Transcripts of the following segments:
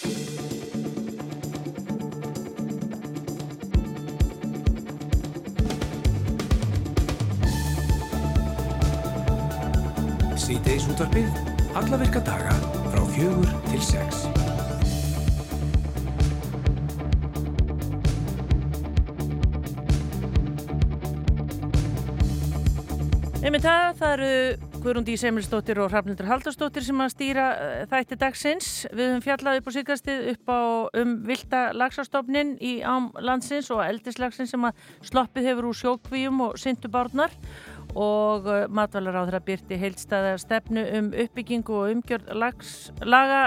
Síðdeis útvarpið, alla virka daga frá fjögur til sex. Einmitt það, það eru Guðrúndi Semilsdóttir og Hrafnildur Haldarsdóttir sem að stýra uh, þætti dagsins. Við höfum fjallað upp á síkastið upp á um vilda lagsastofnin í ám landsins og eldislagsin sem að sloppið hefur úr sjókvíum og syndubárnar og matvalar á þeirra byrti heilstæða stefnu um uppbyggingu og umgjörð laga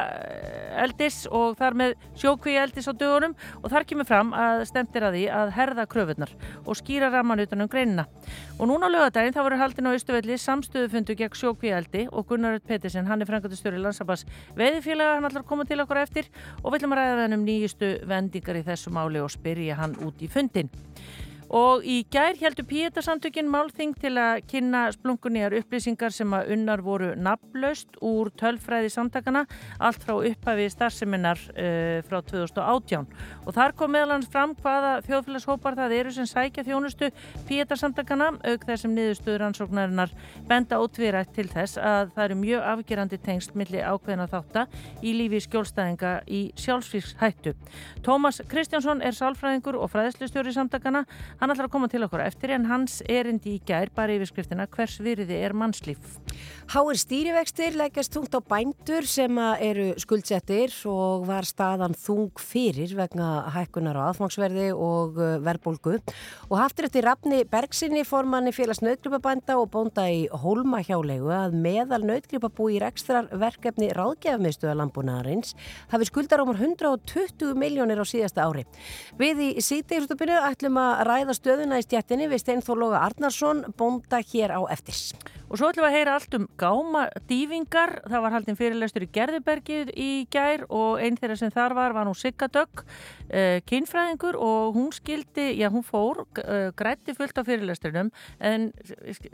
eldis og þar með sjókví eldis á dögunum og þar kemur fram að stemtir að því að herða kröfunar og skýra raman utan um greinina. Og núna á lögadaginn þá voru haldin á Ístuvelli samstöðufundu gegn sjókví eldi og Gunnar Pettersen, hann er frangatustjóri landsabas veðifélaga, hann að koma til okkur eftir og viljum að ræða þenn um nýjustu vendingar í þessu máli og spyrja hann út í fundin. Og í gær heldur Píetasamtökinn málþing til að kynna splunkunýjar upplýsingar sem að unnar voru nafnlaust úr tölfræði samtakana allt frá upphafi starfseminnar uh, frá 2018. Og þar kom meðalans fram hvaða þjóðfélagshópar það eru sem sækja þjónustu Píetasamtakana auk þessum niðurstöður ansóknarinnar benda ótvirætt til þess að það eru mjög afgerandi tengst milli ákveðina þátta í lífi skjólstæðinga í sjálfsvíkshættu. Tómas Kristjánsson er sálfræðingur og fræðslustjóri samtakana Hann ætlar að koma til okkur eftir en hans erindi í gær bara yfirskriftina hvers virði er mannslíf. Háir stýrivextir leggjast tungt á bændur sem eru skuldsettir og var staðan þung fyrir vegna hækkunar á aðfangsverði og uh, verðbólgu og haftur eftir rafni Bergsinni formanni félags nöðgripabænda og bónda í Hólmahjálegu að meðal nöðgripabú í rekstrar verkefni ráðgefamistuða landbúnaðarins hafi skuldar ámur 120 miljónir á síðasta ári. Við í sítegjastupinu ætlum að ræða stöðuna í stjættinni við Steinfór Arnarsson bónda hér á eftirs. Og svo ætlum við að heyra allt um gáma dývingar. Það var haldinn fyrirlestur í Gerðubergið í gær og einn þeirra sem þar var var nú Sigga Dögg, uh, kynfræðingur og hún skildi, já hún fór, uh, grætti fullt af fyrirlesturinnum en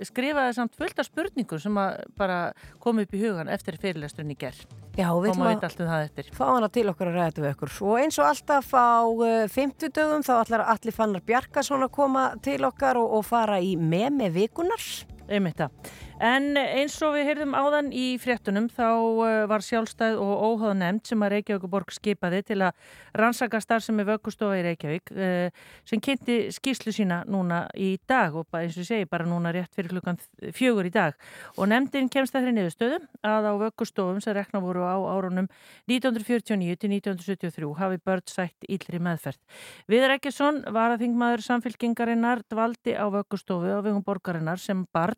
skrifaði samt fullt af spurningum sem bara kom upp í hugan eftir fyrirlesturinn í gær. Já, við ætlum að um fá hana til okkur að ræða við okkur. Og eins og alltaf á uh, 50 dögum þá ætlar allir fannar Bjarkarsson að koma til okkar og, og fara í með vikunar. Einmitt það. En eins og við heyrðum áðan í fréttunum þá uh, var sjálfstæð og óháð nefnd sem að Reykjavíkuborg skipaði til að rannsaka starfsemi vöggustofa í Reykjavík uh, sem kynnti skýslu sína núna í dag og eins og segi bara núna rétt fyrir klukkan fjögur í dag og nefndin kemst að þeirri niðurstöðu að á vöggustofum sem rekna voru á árunum 1949 til 1973 hafi börn sætt íllri meðferð. Viður Ekkesson var að þingmaður samfélkingarinnar dvaldi á vöggustofu á vegum borgarinnar sem barn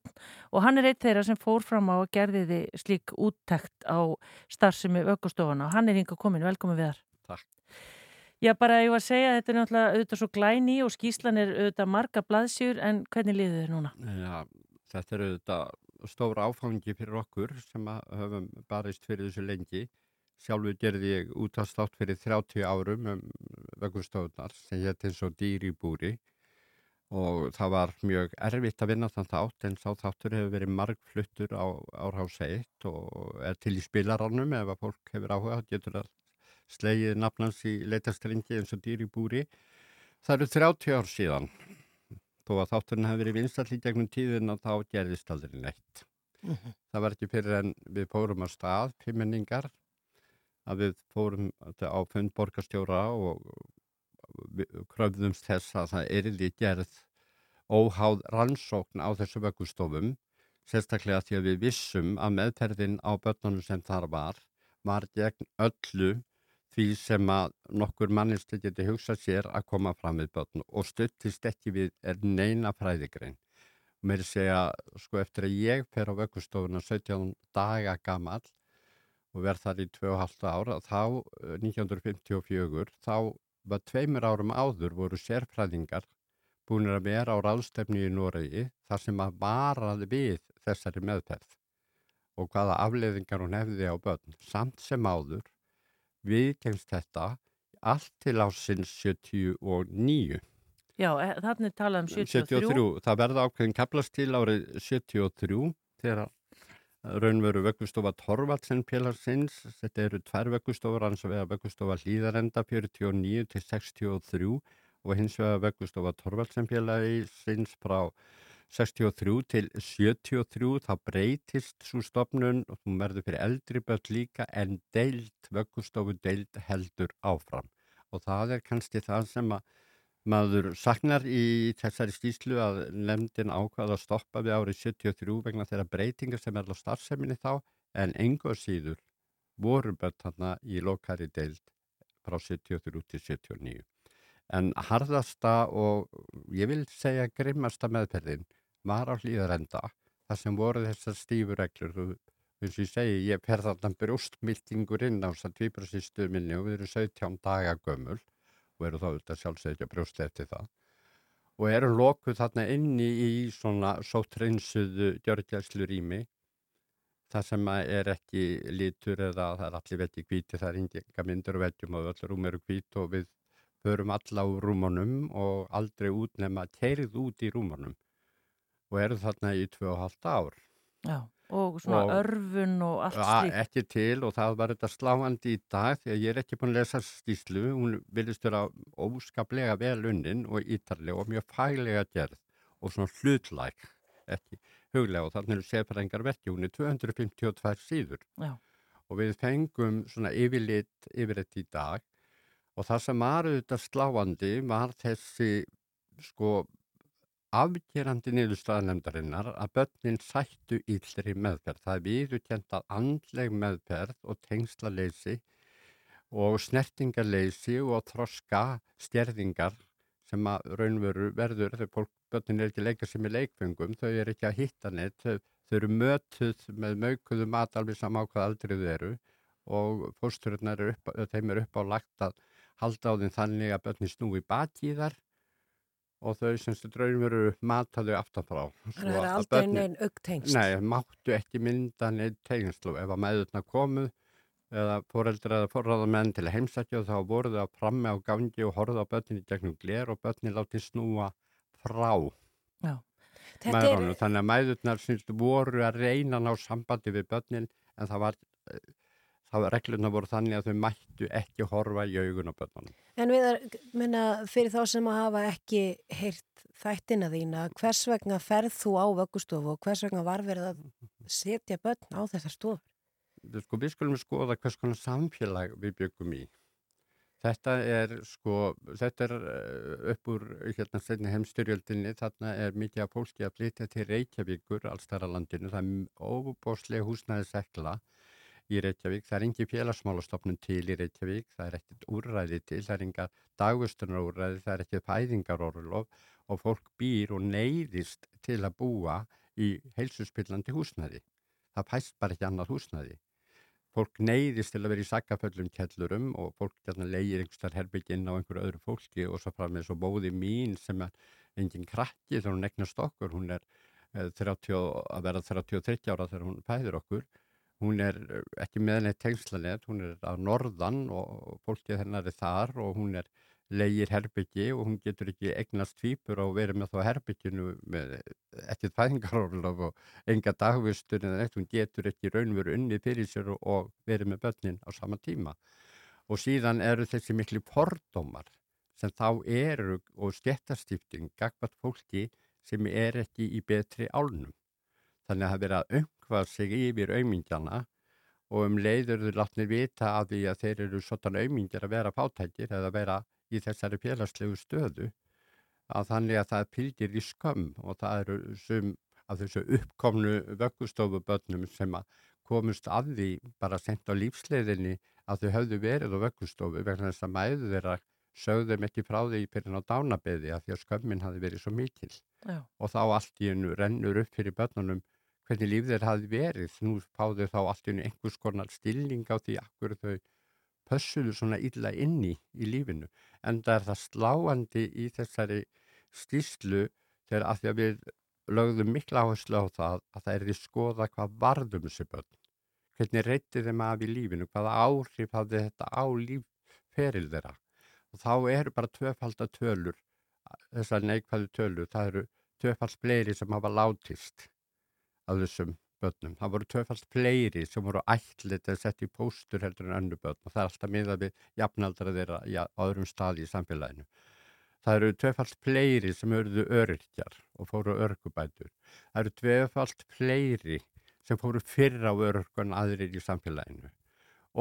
og hann er einn þeirra sem fór fram á að gerði slík úttækt á starfsemi vöggustofana og hann er hinga komin, velkomin við þar. Takk. Já, bara ég var að segja að þetta er náttúrulega auðvitað svo glæni og skýslan er auðvitað marga blaðsjur en hvernig liður þið núna? Já, þetta er auðvitað stór áfangi fyrir okkur sem höfum barist fyrir þessu lengi. Sjálfur gerði ég útastátt fyrir 30 árum um vöggustofunar sem hétt eins og dýri búri og það var mjög erfitt að vinna þann þátt en sá þáttur hefur verið margfluttur á árhása 1 og er til í spilarannum ef að fólk hefur áhuga getur að slegið nafnans í leitastrengi eins og dýr í búri. Það eru 30 ár síðan. Þó að þátturinn hefur verið vinstall í gegnum tíðin og þá gerðist aldrei neitt. Uh -huh. það var ekki fyrir en við fórum að stað pimmenningar að við fórum á fund borgarstjóra og kröfðumst þess að það erði gerð óháð rannsókn á þessu vöggustofum sérstaklega því að við vissum að meðferðin á börnunum sem þar var var gegn öllu því sem að nokkur mannistu geti hugsað sér að koma fram við börn og stöttist ekki við neina fræðigrein. Mér segja sko eftir að ég fer á vöggustofuna 17 daga gammal og verð þar í 2,5 ára þá 1954 eh, þá var tveimur árum áður voru sérfræðingar búinir að vera á ráðstefni í Noregi þar sem að varaði við þessari meðferð og hvaða afleðingar hún hefði á börn. Samt sem áður viðkemst þetta allt til ásins 79. Já, þannig talað um 73. 73. Það verða ákveðin kaplast til árið 73 þegar raunveru vöggustofa Torvaldsen félagsins, þetta eru tvær vöggustofur, hans vegar vöggustofa Hlýðarenda 49 til 63 og hins vegar vöggustofa Torvaldsen félagsins frá 63 til 73 þá breytist svo stofnun og þú verður fyrir eldri börn líka en deilt, vöggustofu deilt heldur áfram. Og það er kannski það sem að maður saknar í þessari stíslu að nefndin ákvaða að stoppa við árið 73 vegna þeirra breytingar sem er á starfseminni þá en engur síður voru börn þarna í lokari deilt frá 73 til 79 en harðasta og ég vil segja grimmasta meðferðin var á hlýðarenda þar sem voru þessar stífureglur og eins og ég segi, ég fer þarna brjóstmildingur inn á þess að tvíbrasistu minni og við erum 17 daga gömul og eru þá auðvitað sjálfsögja brjóst eftir það og eru lokuð þarna inni í svona sótrinsuðu gjörgjærslu rými það sem er ekki lítur eða það er allir veggi hvíti, það er ynginga myndur og veggjum og öll rúm eru hvít og við förum alla úr rúmunum og aldrei út nema keirið út í rúmunum og eru þarna í 2,5 ár. Já, og svona og, örfun og allt slíkt. Ekki til og það var þetta sláandi í dag því að ég er ekki búin að lesa stíslu, hún vilist vera óskaplega vel unnin og ítarlega og mjög fælega gerð og svona hlutlæk, ekki huglega. Og þannig er sefrengar verki, hún er 252 síður. Já. og við fengum svona yfirleitt yfirleitt í dag. Og það sem var auðvitað sláandi var þessi sko afgerandi niðurstaðanemdarinnar að börnin sættu íllri meðferð. Það er viðurkjent að andleg meðferð og tengslaleysi og snertingarleysi og þroska stjerðingar sem að raunveru verður þegar börnin er ekki leika sem er leikfengum, þau er ekki að hitta neitt, þau, þau eru mötuð með möguðu mat alveg sama á hvað aldrei þau eru og fórsturinn er upp, þeim er upp á lagt að halda á þeim þannig að börnin snúi baki þar og þau semstu draunum eru mataðu aftanfrá. Þannig að það er aldrei neinn augtengst? Nei, máttu ekki mynda neinn tengslu. Ef að meðurna komu eða foreldra eða forraða menn til að heimsækja þá voru þau að framme á gangi og horfa á börninni gegnum gler og börninni láti snúa frá. Já. Er... Þannig að meðurnar semstu voru að reyna ná sambandi við börnin en það var eh, þá reglurna voru þannig að þau mættu ekki horfa í augun á börnunum. En við erum, fyrir þá sem að hafa ekki heyrt þættina þína, hvers vegna ferð þú á vöggustofu og hvers vegna var verið að setja börn á þessar stofur? Sko, við skulum skoða hvers konar samfélag við byggum í. Þetta er, sko, þetta er eh, upp úr hérna heimstyrjöldinni, þarna er mikið af fólki að flytja til Reykjavíkur, allstæra landinu, það er óbóslega húsnæði sekla í Reykjavík. Það er engi félagsmálastofnun til í Reykjavík, það er ekkert úrræði til, það er enga dagvöstunarúrræði, það er ekkert fæðingarorlof og fólk býr og neyðist til að búa í heilsuspillandi húsnæði. Það pæst bara ekki annað húsnæði. Fólk neyðist til að vera í sakkaföllum kellurum og fólk hérna leiðir einhverstar herbygginn á einhverju öðru fólki og svo frá með svo bóði mín sem er enginn krakki þegar hún egnast okkur, hún er 30, eh, að vera 33 ára þegar hún fæður okkur Hún er eh, ekki með neitt tengslanett, hún er á norðan og fólkið hennar er þar og hún er leigir herbyggi og hún getur ekki egnast tvýpur og verið með þá herbygginu með ekkert fæðingarólof og enga dagvistur en eitt, hún getur ekki raunveru unni fyrir sér og verið með börnin á sama tíma. Og síðan eru þessi miklu fordómar sem þá eru og stjættastifting gagvat fólki sem er ekki í betri álnum. Þannig að það verið að umhvað sig yfir auðmingjana og um leiður þau látnir vita að því að þeir eru svona auðmingjar að vera fátækir eða vera í þessari félagslegu stöðu að þannig að það pilgir í skömm og það eru sum af þessu uppkomnu vöggustofubönnum sem að komust að því bara sendt á lífsleiðinni að þau höfðu verið á vöggustofu vegna þess að mæðu þeirra sögðum ekki frá því fyrir ná dánabeði að því að skömmin hafi verið svo mikil Já. og þá allt í hennu rennur upp fyrir börnunum hvernig líf þeir hafi verið. Nú fáðu þá allt í einhvers konar stilling á því akkur þau pössuðu svona illa inni í lífinu. En það er það sláandi í þessari stíslu þegar að því að við lögðum mikla áherslu á það að það er því skoða hvað varðum þessi börn. Hvernig reytið þeim af í lífinu, hvaða áhrif hafði þetta á lífferil þeirra. Og þá eru bara tvöfaldar tölur, þessar neikvæðu tölur, það eru tvöfald fleiri sem hafa látist af þessum börnum. Það voru tvöfalt fleiri sem voru ætlit að setja í póstur heldur en önnu börn og það er alltaf miðað við jafnaldra þeirra á öðrum staði í samfélaginu. Það eru tvöfalt fleiri sem eruðu öryrkjar og fóru örgubætur. Það eru tvöfalt fleiri sem fóru fyrra á öryrkun aðrir í samfélaginu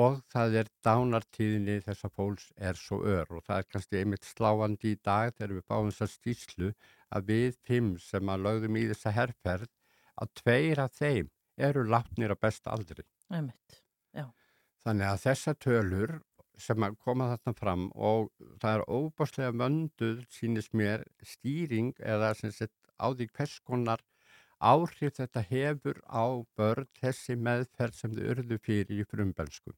og það er dánartíðinni þessa fólks er svo ör og það er kannski einmitt sláandi í dag þegar við báum þessa stíslu að við fimm sem að lögðum í þessa herrferð að tveir af þeim eru látnir á besta aldri. Einmitt, Þannig að þessa tölur sem að koma þarna fram og það er óbáslega mönduð sínist mér stýring eða sett á því hvers konar áhrif þetta hefur á börn þessi meðferð sem þau urðu fyrir í frumbensku.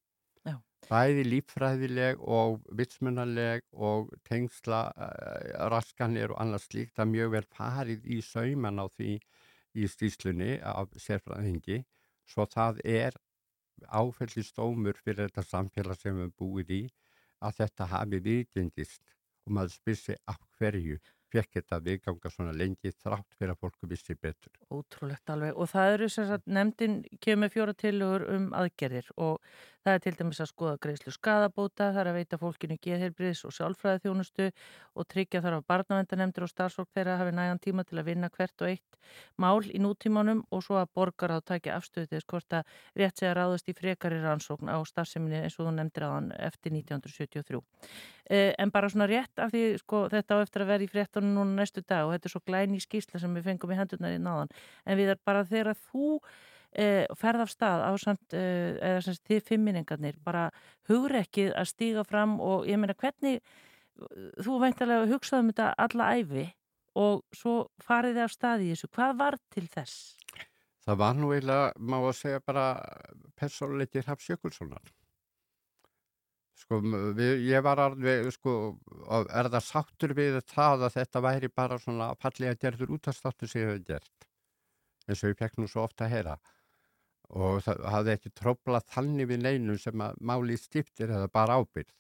Bæði líffræðileg og vitsmunaleg og tengsla uh, raskanir og annars slíkt að mjög vel farið í sauman á því í stíslunni af sérfræðingi svo það er áfellistómur fyrir þetta samfélag sem við búið í að þetta hafi viðgengist og maður spyrsi af hverju fekk þetta viðganga svona lengi þrátt fyrir að fólku vissi betur. Ótrúlegt alveg og það eru sem sagt nefndin kemur fjóra tilugur um aðgerðir og það er til dæmis að skoða greiðslu skadabóta, það er að veita fólkinu geðheilbriðs og sjálfræði þjónustu og tryggja þar á barnavendanemndir og starfsfólk þeirra hafi nægan tíma til að vinna hvert og eitt mál í nútímanum og svo að borgar að takja afstöðu þess hvort að rétt segja ráðast í frekari rannsókn á starfseminni eins og þú nefndir aðan eftir 1973. Eh, en bara svona rétt af því sko, þetta á eftir að vera í fréttunum núna næstu dag og þetta er svo glæni skísla sem við fengum í hendurnar í náðan en við erum bara þegar þú eh, ferð af stað á samt eh, eða sem þið fimminningarnir bara hugur ekki að stíga fram og ég meina hvernig þú veintilega hugsaðum þetta alla æfi og svo farið þið af stað í þessu hvað var til þess? Það var nú eiginlega, má að segja bara persónuleitir Hafs Jökulssonar Sko, við, ég var alveg, sko, er það sáttur við það að þetta væri bara svona fallega gerður útastáttur sem ég hef gert, eins og ég fekk nú svo ofta að heyra. Og það hafði ekki tróplað þannig við neinum sem að máli stiftir eða bara ábyrð.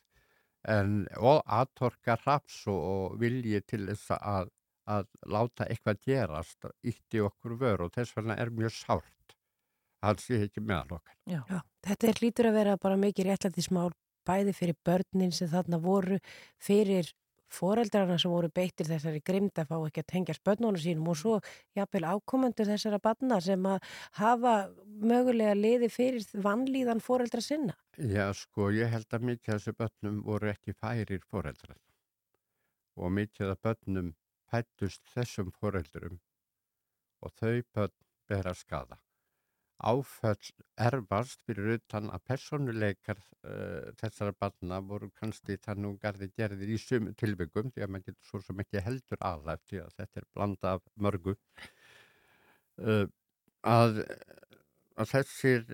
En, og aðtorka raps og, og vilji til þess að, að láta eitthvað gerast, ítti okkur vör og þess vegna er mjög sárt. Það sé ekki meðal okkar. Já. Já, þetta er lítur að vera bara mikið réttlættismál bæði fyrir börnin sem þarna voru, fyrir foreldrarna sem voru beittir þessari grimd að fá ekki að tengja spönnónu sínum og svo jafnvel ákomendur þessara barna sem að hafa mögulega liði fyrir vannlíðan foreldra sinna. Já sko, ég held að mikið af þessu börnum voru ekki færir foreldrar og mikið af börnum fættust þessum foreldrum og þau börn bera skada áföll erfast fyrir utan að personuleikar uh, þessara barna voru kannski þannig að garði gerðir í sumu tilbyggum því að maður getur svo sem ekki heldur aðlæft því að þetta er blanda af mörgu. Uh, að, að þessir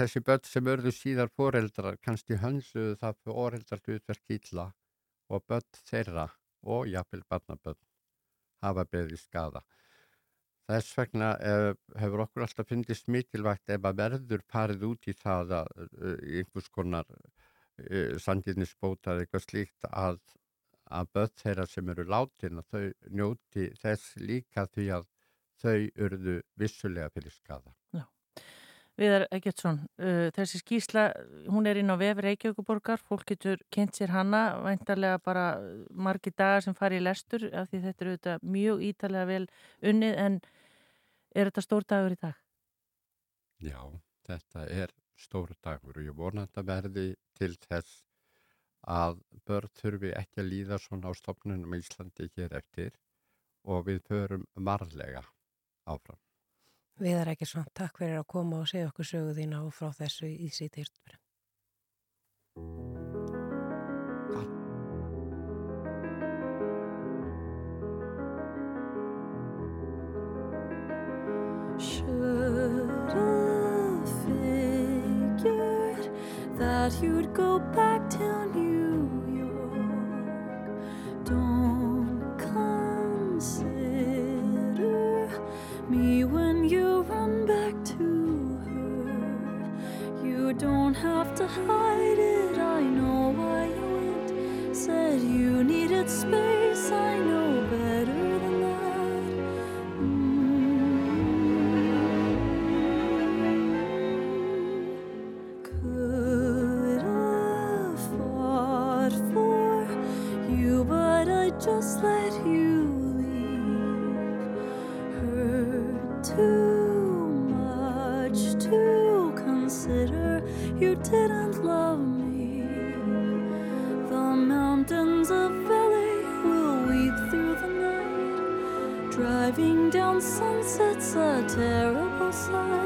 þessi börn sem örðu síðar foreldrar kannski hönsuðu það fyrir oreldrartu utverk ítla og börn þeirra og jáfnvel barnabörn hafa beðið skada Þess vegna eh, hefur okkur alltaf fyndist mikilvægt ef að verður farið út í það að uh, einhvers konar uh, sanginnisbóta eða eitthvað slíkt að, að börn þeirra sem eru látin að þau njóti þess líka því að þau urðu vissulega fyrir skada. Viðar Eggertsson, uh, þessi skísla, hún er inn á vefur Reykjavíkuborgar, fólk getur kynnt sér hanna, væntarlega bara margi dagar sem fari í lestur, af því þetta eru auðvitað mjög ítalega vel unnið, en Er þetta stór dagur í dag? Já, þetta er stór dagur og ég vona þetta verði til þess að börn þurfi ekki að líða svona á stopnunum í Íslandi hér eftir og við förum marlega áfram. Við erum ekki svona takk fyrir að koma og segja okkur sögu þína og frá þessu í sítt hide it, I know why you went. Said you needed space, a terrible sight.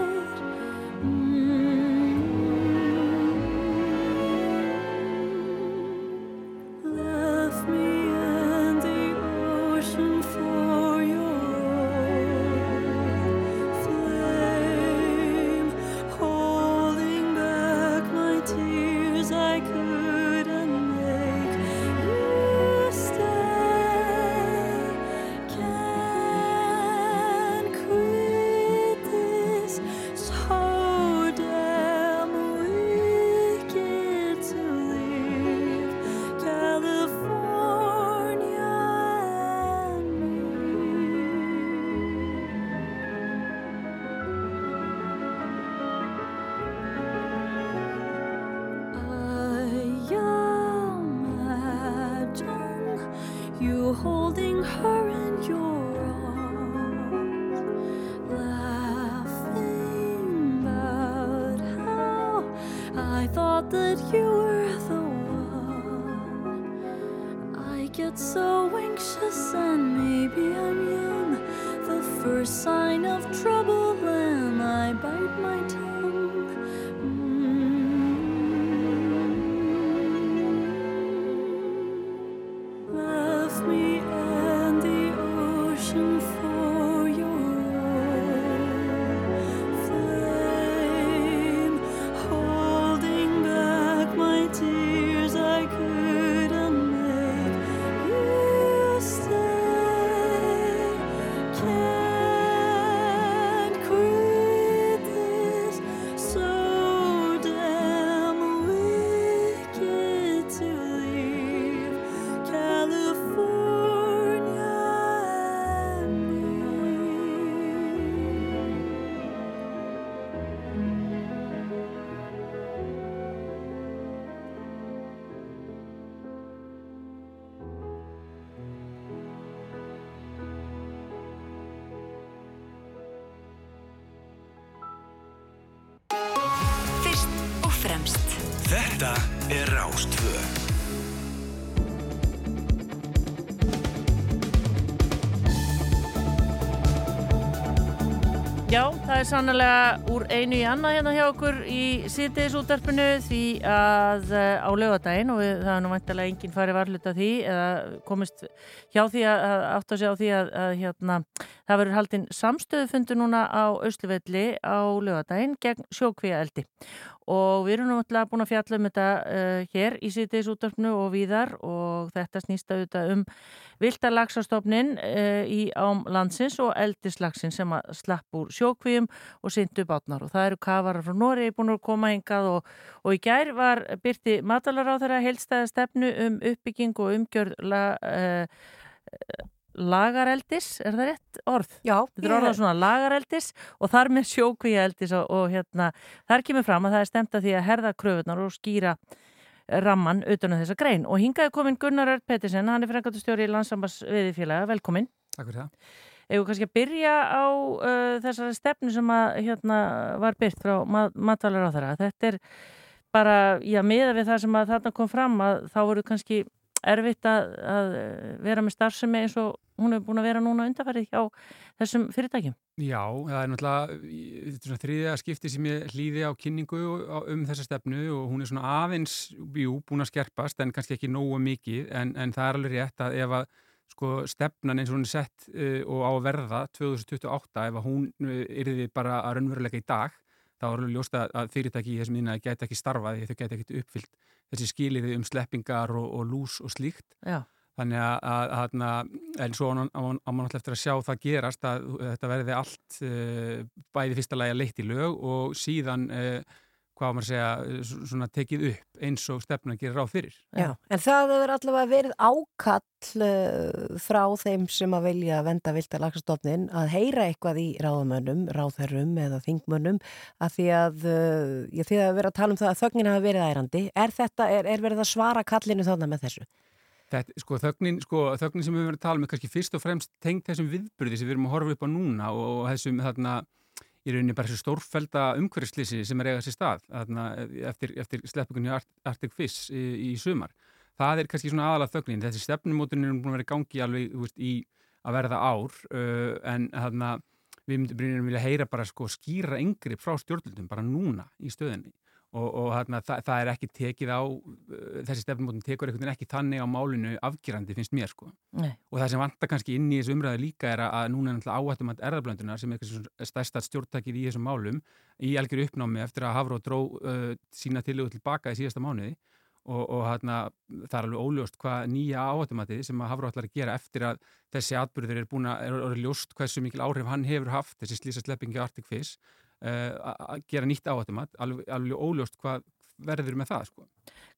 Holding her er sannlega úr einu í annað hérna hjá okkur í síðdeisútarpinu því að eh, á lögadaginn og það er nú vantilega enginn farið varluta því eða komist hjá því að, að átt að segja á því að, að hérna, það verður haldinn samstöðufundu núna á Ösluvelli á lögadaginn gegn sjókvíaeldi. Og við erum náttúrulega búin að fjalla um þetta uh, hér í síðdeisútarpinu og víðar og þetta snýst auðvitað um viltalagsastofnin uh, í ám landsins og eldislagsin sem að slapp úr sjókvíum og syndu bátnar og það eru kafarar frá Nóri búin að koma hingað og, og í gær var byrti matalar á þeirra heilstæða stefnu um uppbygging og umgjörð uh, lagareldis, er það rétt orð? Já, Þetta er orðað svona lagareldis og þar með sjókvíaeldis og, og hérna, þar kemur fram að það er stemt að því að herða kröfunar og skýra ramman utan á þessa grein og hingaði komin Gunnar Ört Pettersen, hann er frekandustjóri í landsambas viðifélaga, velkomin. Takk fyrir það. Eða kannski að byrja á uh, þessari stefnu sem að hérna var byrt frá mat matvalar á þeirra. Þetta er bara, já, miða við það sem að þarna kom fram að þá voru kannski erfitt að, að vera með starfsemi eins og hún hefur búin að vera núna undarfærið hjá þessum fyrirtækjum. Já, það er náttúrulega þriðja skipti sem ég hlýði á kynningu um þessa stefnu og hún er svona aðeins, jú, búin að skerpast en kannski ekki nógu mikið en, en það er alveg rétt að ef að sko stefnan eins og hún er sett uh, og á að verða 2028 ef að hún uh, yrði bara að raunveruleika í dag þá er alveg ljóst að, fyrirtæki í þessum innan gæti ekki starfað því þau gæti ekki uppfyllt þessi skiliði um sleppingar og, og lús og slíkt Já. Þannig að, að, að, en svo á mann alltaf eftir að sjá það gerast að þetta verði allt uh, bæði fyrsta lagi að leitt í lög og síðan uh, hvað maður að segja, svona tekið upp eins og stefna gerir ráð fyrir. Já, en það hefur allavega verið ákall frá þeim sem að vilja venda vilta lagstofnin að heyra eitthvað í ráðamönnum, ráðherrum eða þingmönnum að því að ég því að vera að tala um það að þögnin hafa verið ærandi. Er þetta, er, er verið að svara kallinu þannig með þessu? Þetta, sko, þögnin, sko, þögnin sem við verðum að tala um er kannski fyrst og fremst tengt þessum viðbyrði sem við erum að horfa upp á núna og, og þessum þarna, í rauninni bara þessu stórfælda umhverfislýsi sem er eigað sér stað þarna, eftir, eftir sleppingunni Arctic Fish í, í sumar. Það er kannski svona aðalega þögnin. Þessi stefnumótin er búin að vera í gangi alveg veist, í að verða ár uh, en þarna, við myndum vilja heyra bara sko, skýra yngri frá stjórnlundum bara núna í stöðinni og, og þarna, það, það er ekki tekið á uh, þessi stefnumótum tekur einhvern veginn ekki þannig á málinu afgerandi finnst mér sko Nei. og það sem vantar kannski inn í þessu umræðu líka er að núna er náttúrulega áhættum að erðablöndunar sem er stærsta stjórntakið í þessum málum í algjör uppnámi eftir að Havró dró uh, sína tilögu tilbaka í síðasta mánuði og, og hérna, það er alveg óljóst hvað nýja áhættumatið sem að Havró ætlar að gera eftir að þessi atbyrður er búin að, er, er ljóst hversu mikil áhrif hann hefur haft, þessi slísasleppingi Arctic Fish Eh, að gera nýtt áhættumat alveg, alveg óljóst hvað verður með það sko.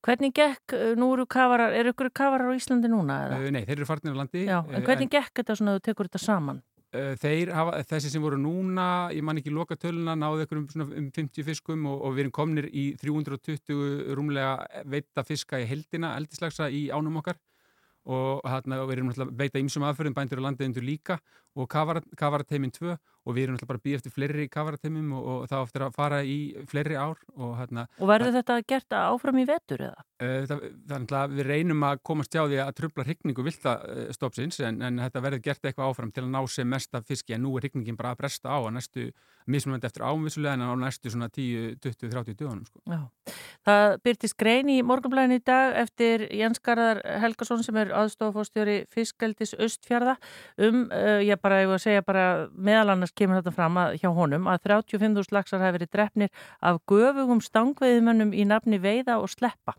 Hvernig gekk, eh, nú eru kafarar er ykkur kafarar á Íslandi núna? Uh, nei, þeir eru farnir á landi Já, en hvernig en, gekk þetta svona að þú tekur þetta saman? Þeir hafa, þessi sem voru núna ég man ekki loka töluna, náðu ykkur um, um 50 fiskum og, og við erum komnir í 320 rúmlega veita fiska í heldina, eldislagsa í ánum okkar og hérna við erum að veita ýmsum aðferðum bændur á landeðindur líka og kavarateimin 2 og við erum alltaf bara að býja eftir fleiri kavarateimum og, og þá eftir að fara í fleiri ár Og, hérna, og verður þetta gert áfram í vetur eða? Uh, það, það er við reynum að komast hjá því að trubla hrigningu viltastofsins en, en þetta verður gert eitthvað áfram til að ná sem mesta fiski en nú er hrigningin bara að bresta á að næstu mismunandi eftir ámvissulega en á næstu svona 10, 20, 30 dögunum sko. Það byrtist grein í morgunblæðin í dag eftir Jens Garðar Helgason sem er aðstofafórstjóri Fiskaldis Östfjörða um, uh, ég bara, ég var að segja bara meðal annars kemur þetta fram að, hjá honum að 35.000 laxar hafi verið drefnir af göfugum stangveiðmönnum í nafni veiða og sleppa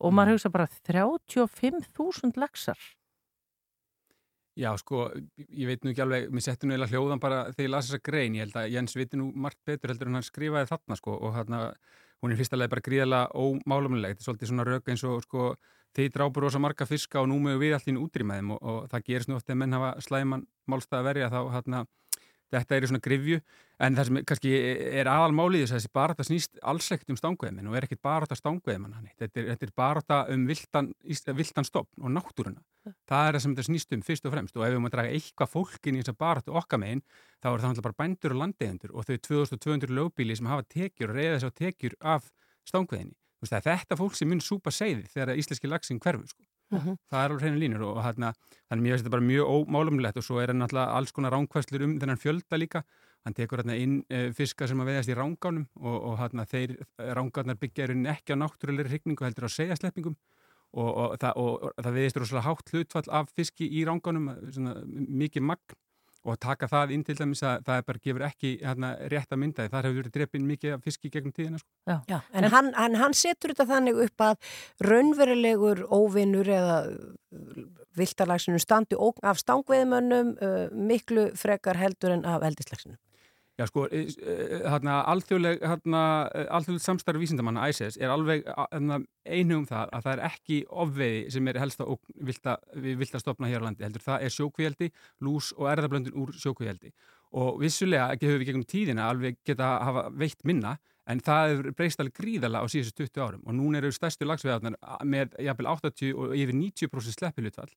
og maður mm. hugsa bara 35.000 laxar Já, sko, ég veit nú ekki alveg, mér settu nú eða hljóðan bara þegar ég lasi þessa grein, ég held að Jens viti nú margt betur heldur en hann skrifaði þarna, sko, og hún er fyrsta leið bara gríðala ómálumilegt, þetta er svolítið svona rauk eins og, sko, þeir drápur ósa marga fiska og nú mögum við allir út í maðum og, og það gerist nú ofta að menn hafa slæman málstað að verja þá, hérna, þetta er í svona grifju en það sem kannski er aðalmálið þess að þessi barata snýst alls ekkert um stangveðmenn og er ekkert barata stangveðmenn þetta er, þetta er barata um viltan, viltan stopn og náttúruna. Það er það sem þetta snýst um fyrst og fremst og ef við máum að draga eitthvað fólkin í þessa baratu okkar megin þá er það náttúrulega bara bændur og landegendur og þau 2200 lögbíli sem hafa tekjur stangveðinni þetta fólk sem mun súpa segði þegar íslenski lagsin hverfu sko. Uh -huh. það er alveg hreinu línur og hérna, þannig að þetta bara mjög ómálumlegt og svo er það náttúrulega alls konar ránkvæslur um þennan fjölda líka hann tekur hérna inn e, fiska sem að veðast í rángánum og, og hérna þeir rángárnar byggja er ekki á náttúrulegri hrigningu heldur á segjasleppingum og, og, og, og það veðist rosalega hátt hlutfall af fiski í rángánum mikið magn og taka það inn til dæmis að það bara gefur ekki hérna, rétt að mynda þar hefur verið drefin mikið fisk í gegnum tíðina sko. Já. Já, en, en hann, hann, hann setur þetta þannig upp að raunverulegur óvinnur eða viltalagsinu standi af stangveðmönnum uh, miklu frekar heldur en af eldislagsinu Já sko, hérna alþjóðleg hérna, alþjóðleg samstarfi vísindamanna ISIS er alveg einu um það að það er ekki ofveiði sem er helst að vilta, við vilt að stopna hér á landi, heldur það er sjókvíaldi, lús og erðablöndin úr sjókvíaldi og vissulega höfum við gegnum tíðina alveg geta hafa veitt minna en það er breyst alveg gríðala á síðustu 20 árum. Og núna eru stærstu lagsveðarnar með jafnvel 80 og yfir 90% sleppilutfall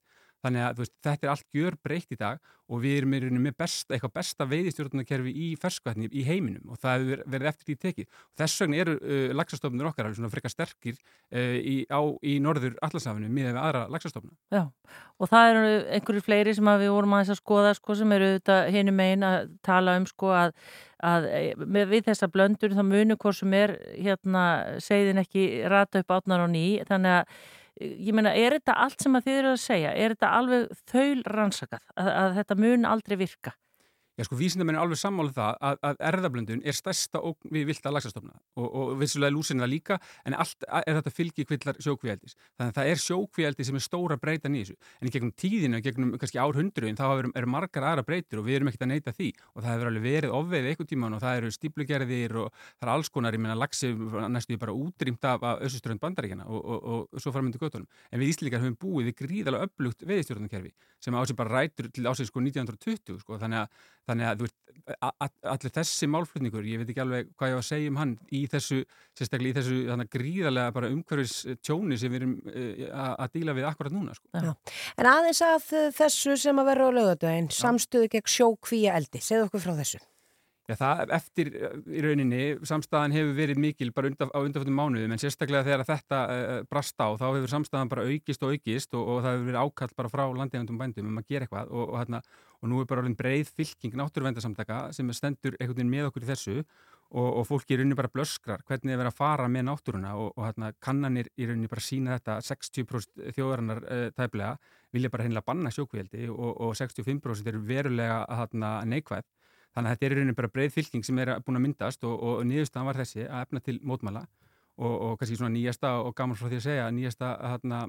Þannig að veist, þetta er allt gjör breykt í dag og við erum með besta, eitthvað besta veiðistjórnarkerfi í ferskvætni í heiminum og það hefur verið eftir því tekið. Og þess vegna eru uh, lagsastofnur okkar alveg svona frekar sterkir uh, í, á, í norður allarsafinu miðað við aðra lagsastofna. Já, og það eru einhverju fleiri sem við vorum að þess að skoða sko, sem eru henni megin að tala um sko, að, að með, við þessa blöndur þá munum hvort sem er hérna segðin ekki rata upp átnar á ný þannig að ég meina, er þetta allt sem að þið eru að segja, er þetta alveg þaul rannsakað, að, að þetta mun aldrei virka? Já sko vísindamenn er alveg sammálið það að, að erðablöndun er stærsta ógn við vilt að lagsastofna og, og vissulega lúsin það líka en allt er þetta fylgi kvillar sjókvíaldis þannig að það er sjókvíaldi sem er stóra breytan í þessu. En gegnum tíðinu, gegnum kannski árhundruðin þá eru er margar aðra breytir og við erum ekkert að neyta því. Og það hefur alveg verið ofveið eitthvað tíman og það eru stíplugerðir og það er alls konar, ég meina lagsi næstu bara útrýmt af össuströnd bandaríkjana og, og, og svo framöndu göttunum en við Íslíkar höfum búið við gríðalega upplugt veðistjórnarkerfi sem ásið bara rætur til ásið sko 1920 sko. Þannig að þannig að veist, allir þessi málflutningur, ég veit ekki alveg hvað ég var að segja um hann í þessu, sérstaklega í þessu þannig gríðarlega bara umhverfis tjóni sem við erum uh, að díla við akkurat núna sko. En aðeins að þessu sem að vera á lögadaginn, samstöðu gegn sjókvíja eldi, segðu okkur frá þessu. Já, það eftir uh, í rauninni, samstæðan hefur verið mikil bara undaf, á undanfjöndum mánuðum en sérstaklega þegar þetta uh, brast á þá hefur samstæðan bara aukist og aukist og, og það hefur verið ákall bara frá landegjöndum bændum um að gera eitthvað og, og, hérna, og nú er bara orðin breið fylking náttúruvendarsamtaka sem stendur einhvern veginn með okkur í þessu og, fólki í rauninni bara blöskrar hvernig það er verið að fara með náttúruna og, hérna, kannanir í rauninni bara sína þetta 60% þjóðarinnar uh, tæplega vilja bara hennilega banna sjókvíaldi og, og 65% eru verulega neikvæð Þannig að þetta er í rauninni bara breið fylking sem er búin að myndast og, og niðurstaðan var þessi að efna til mótmæla og, og kannski svona nýjasta og gaman frá því að segja nýjasta, hérna,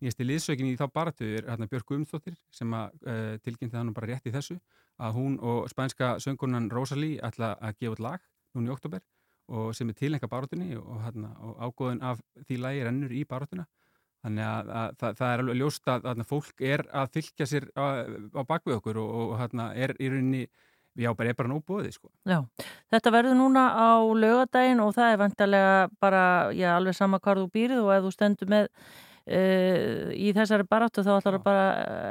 nýjasti liðsökin í þá baratu er hérna, Björg Guðmundsdóttir sem að uh, tilkynnti þannig bara rétt í þessu að hún og spænska söngunan Rosalie ætla að gefa lag núna í oktober og sem er tilenga barátunni og, hérna, og ágóðun af því lagi rennur í barátuna Þannig að, að það, það er alveg ljóst að, fólk er að fylgja sér á, á bakvið okkur og, er í rauninni já, bara er bara nóg bóðið sko. Já, þetta verður núna á lögadaginn og það er vantarlega bara, já, alveg sama hvar þú býrið og ef þú stendur með uh, í þessari baráttu þá ætlar það bara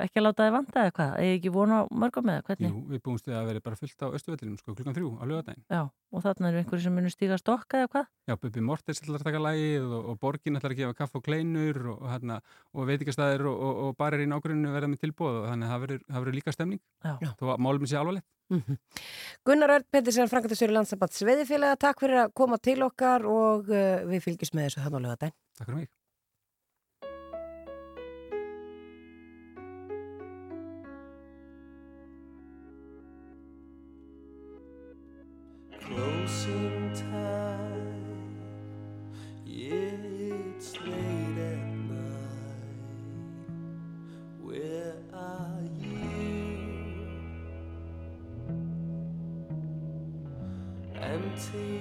ekki að láta þið vanda eða hvað, eða ekki vona mörgum eða hvernig? Jú, við búumst við að vera bara fullt á östuvellinum sko, klukkan þrjú á lögadaginn. Já, og þarna eru einhverju sem munir stíga stokka eða hvað? Já, Bubi Mortens ætlar að taka lægið og, og Borgin ætlar að gefa kaff og kleinur og, og, hérna, og veitikastæðir og, barir í nágruninu verða með tilbúð og þannig að það það verður líka stemning Já. þó að málum sé alvarlegt. Mm -hmm. Gunnar Örn Pettersen, Frankartasjóri Landsabats Veðifélaga, takk fyrir að koma til okkar og uh, við fylgjum með þessu þannig á lögadaginn. Takk fyrir mig. Closing time, see.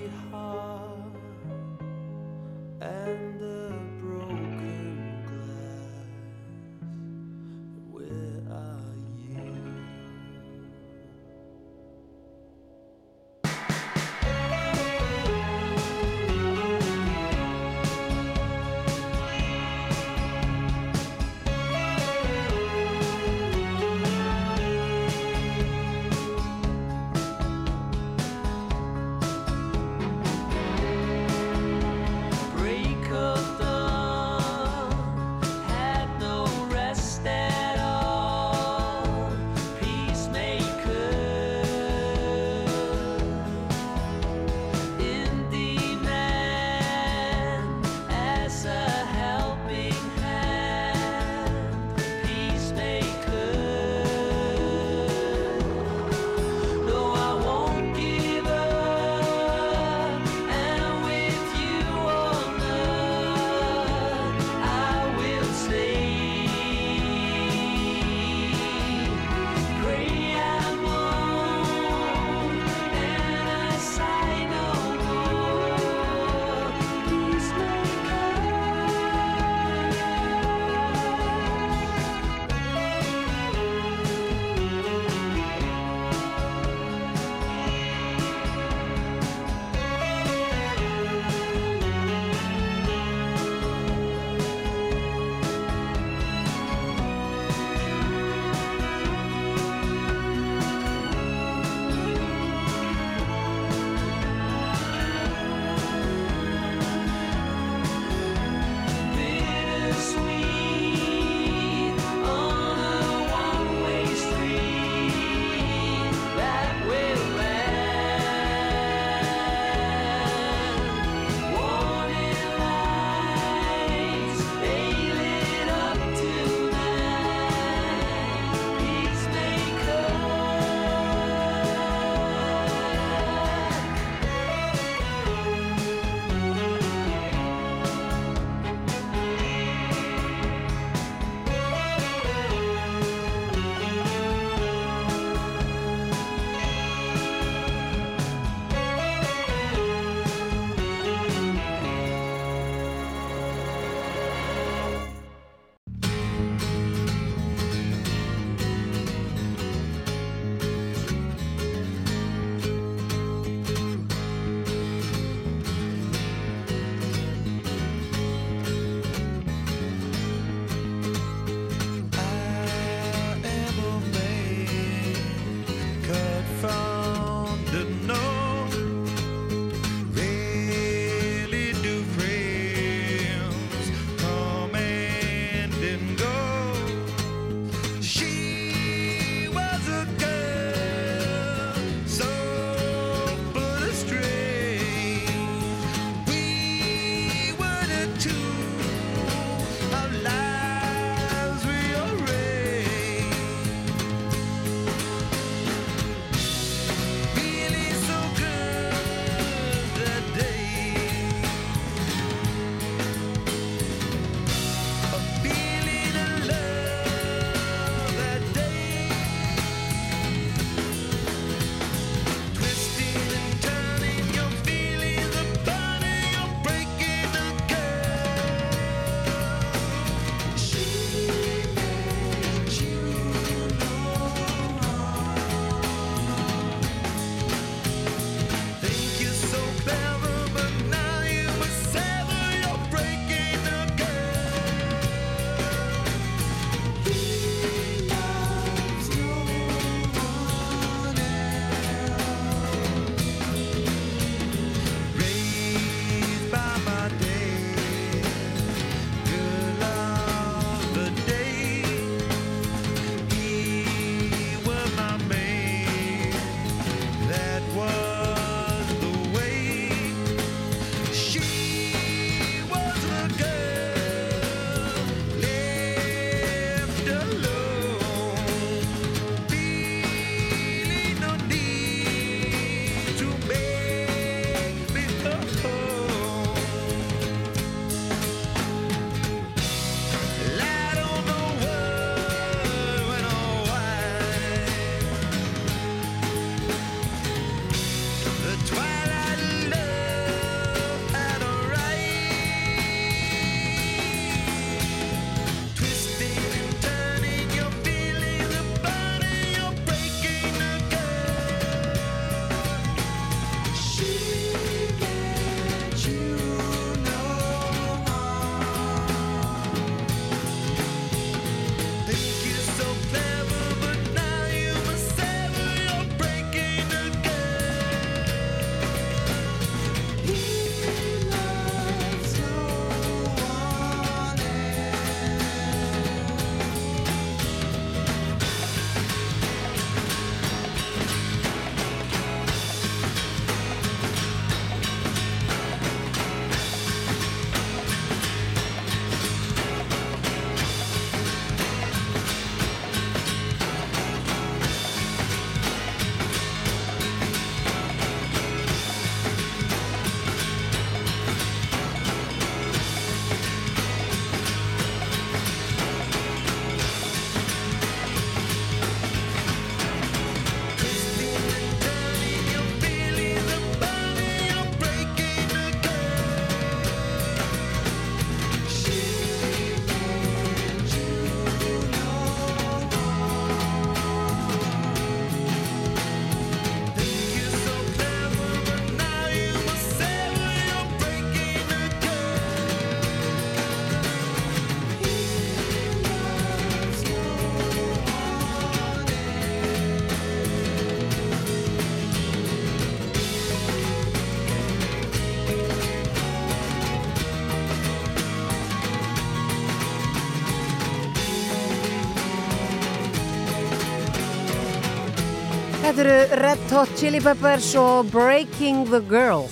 Þetta eru Red Hot Chili Peppers og Breaking the Girl.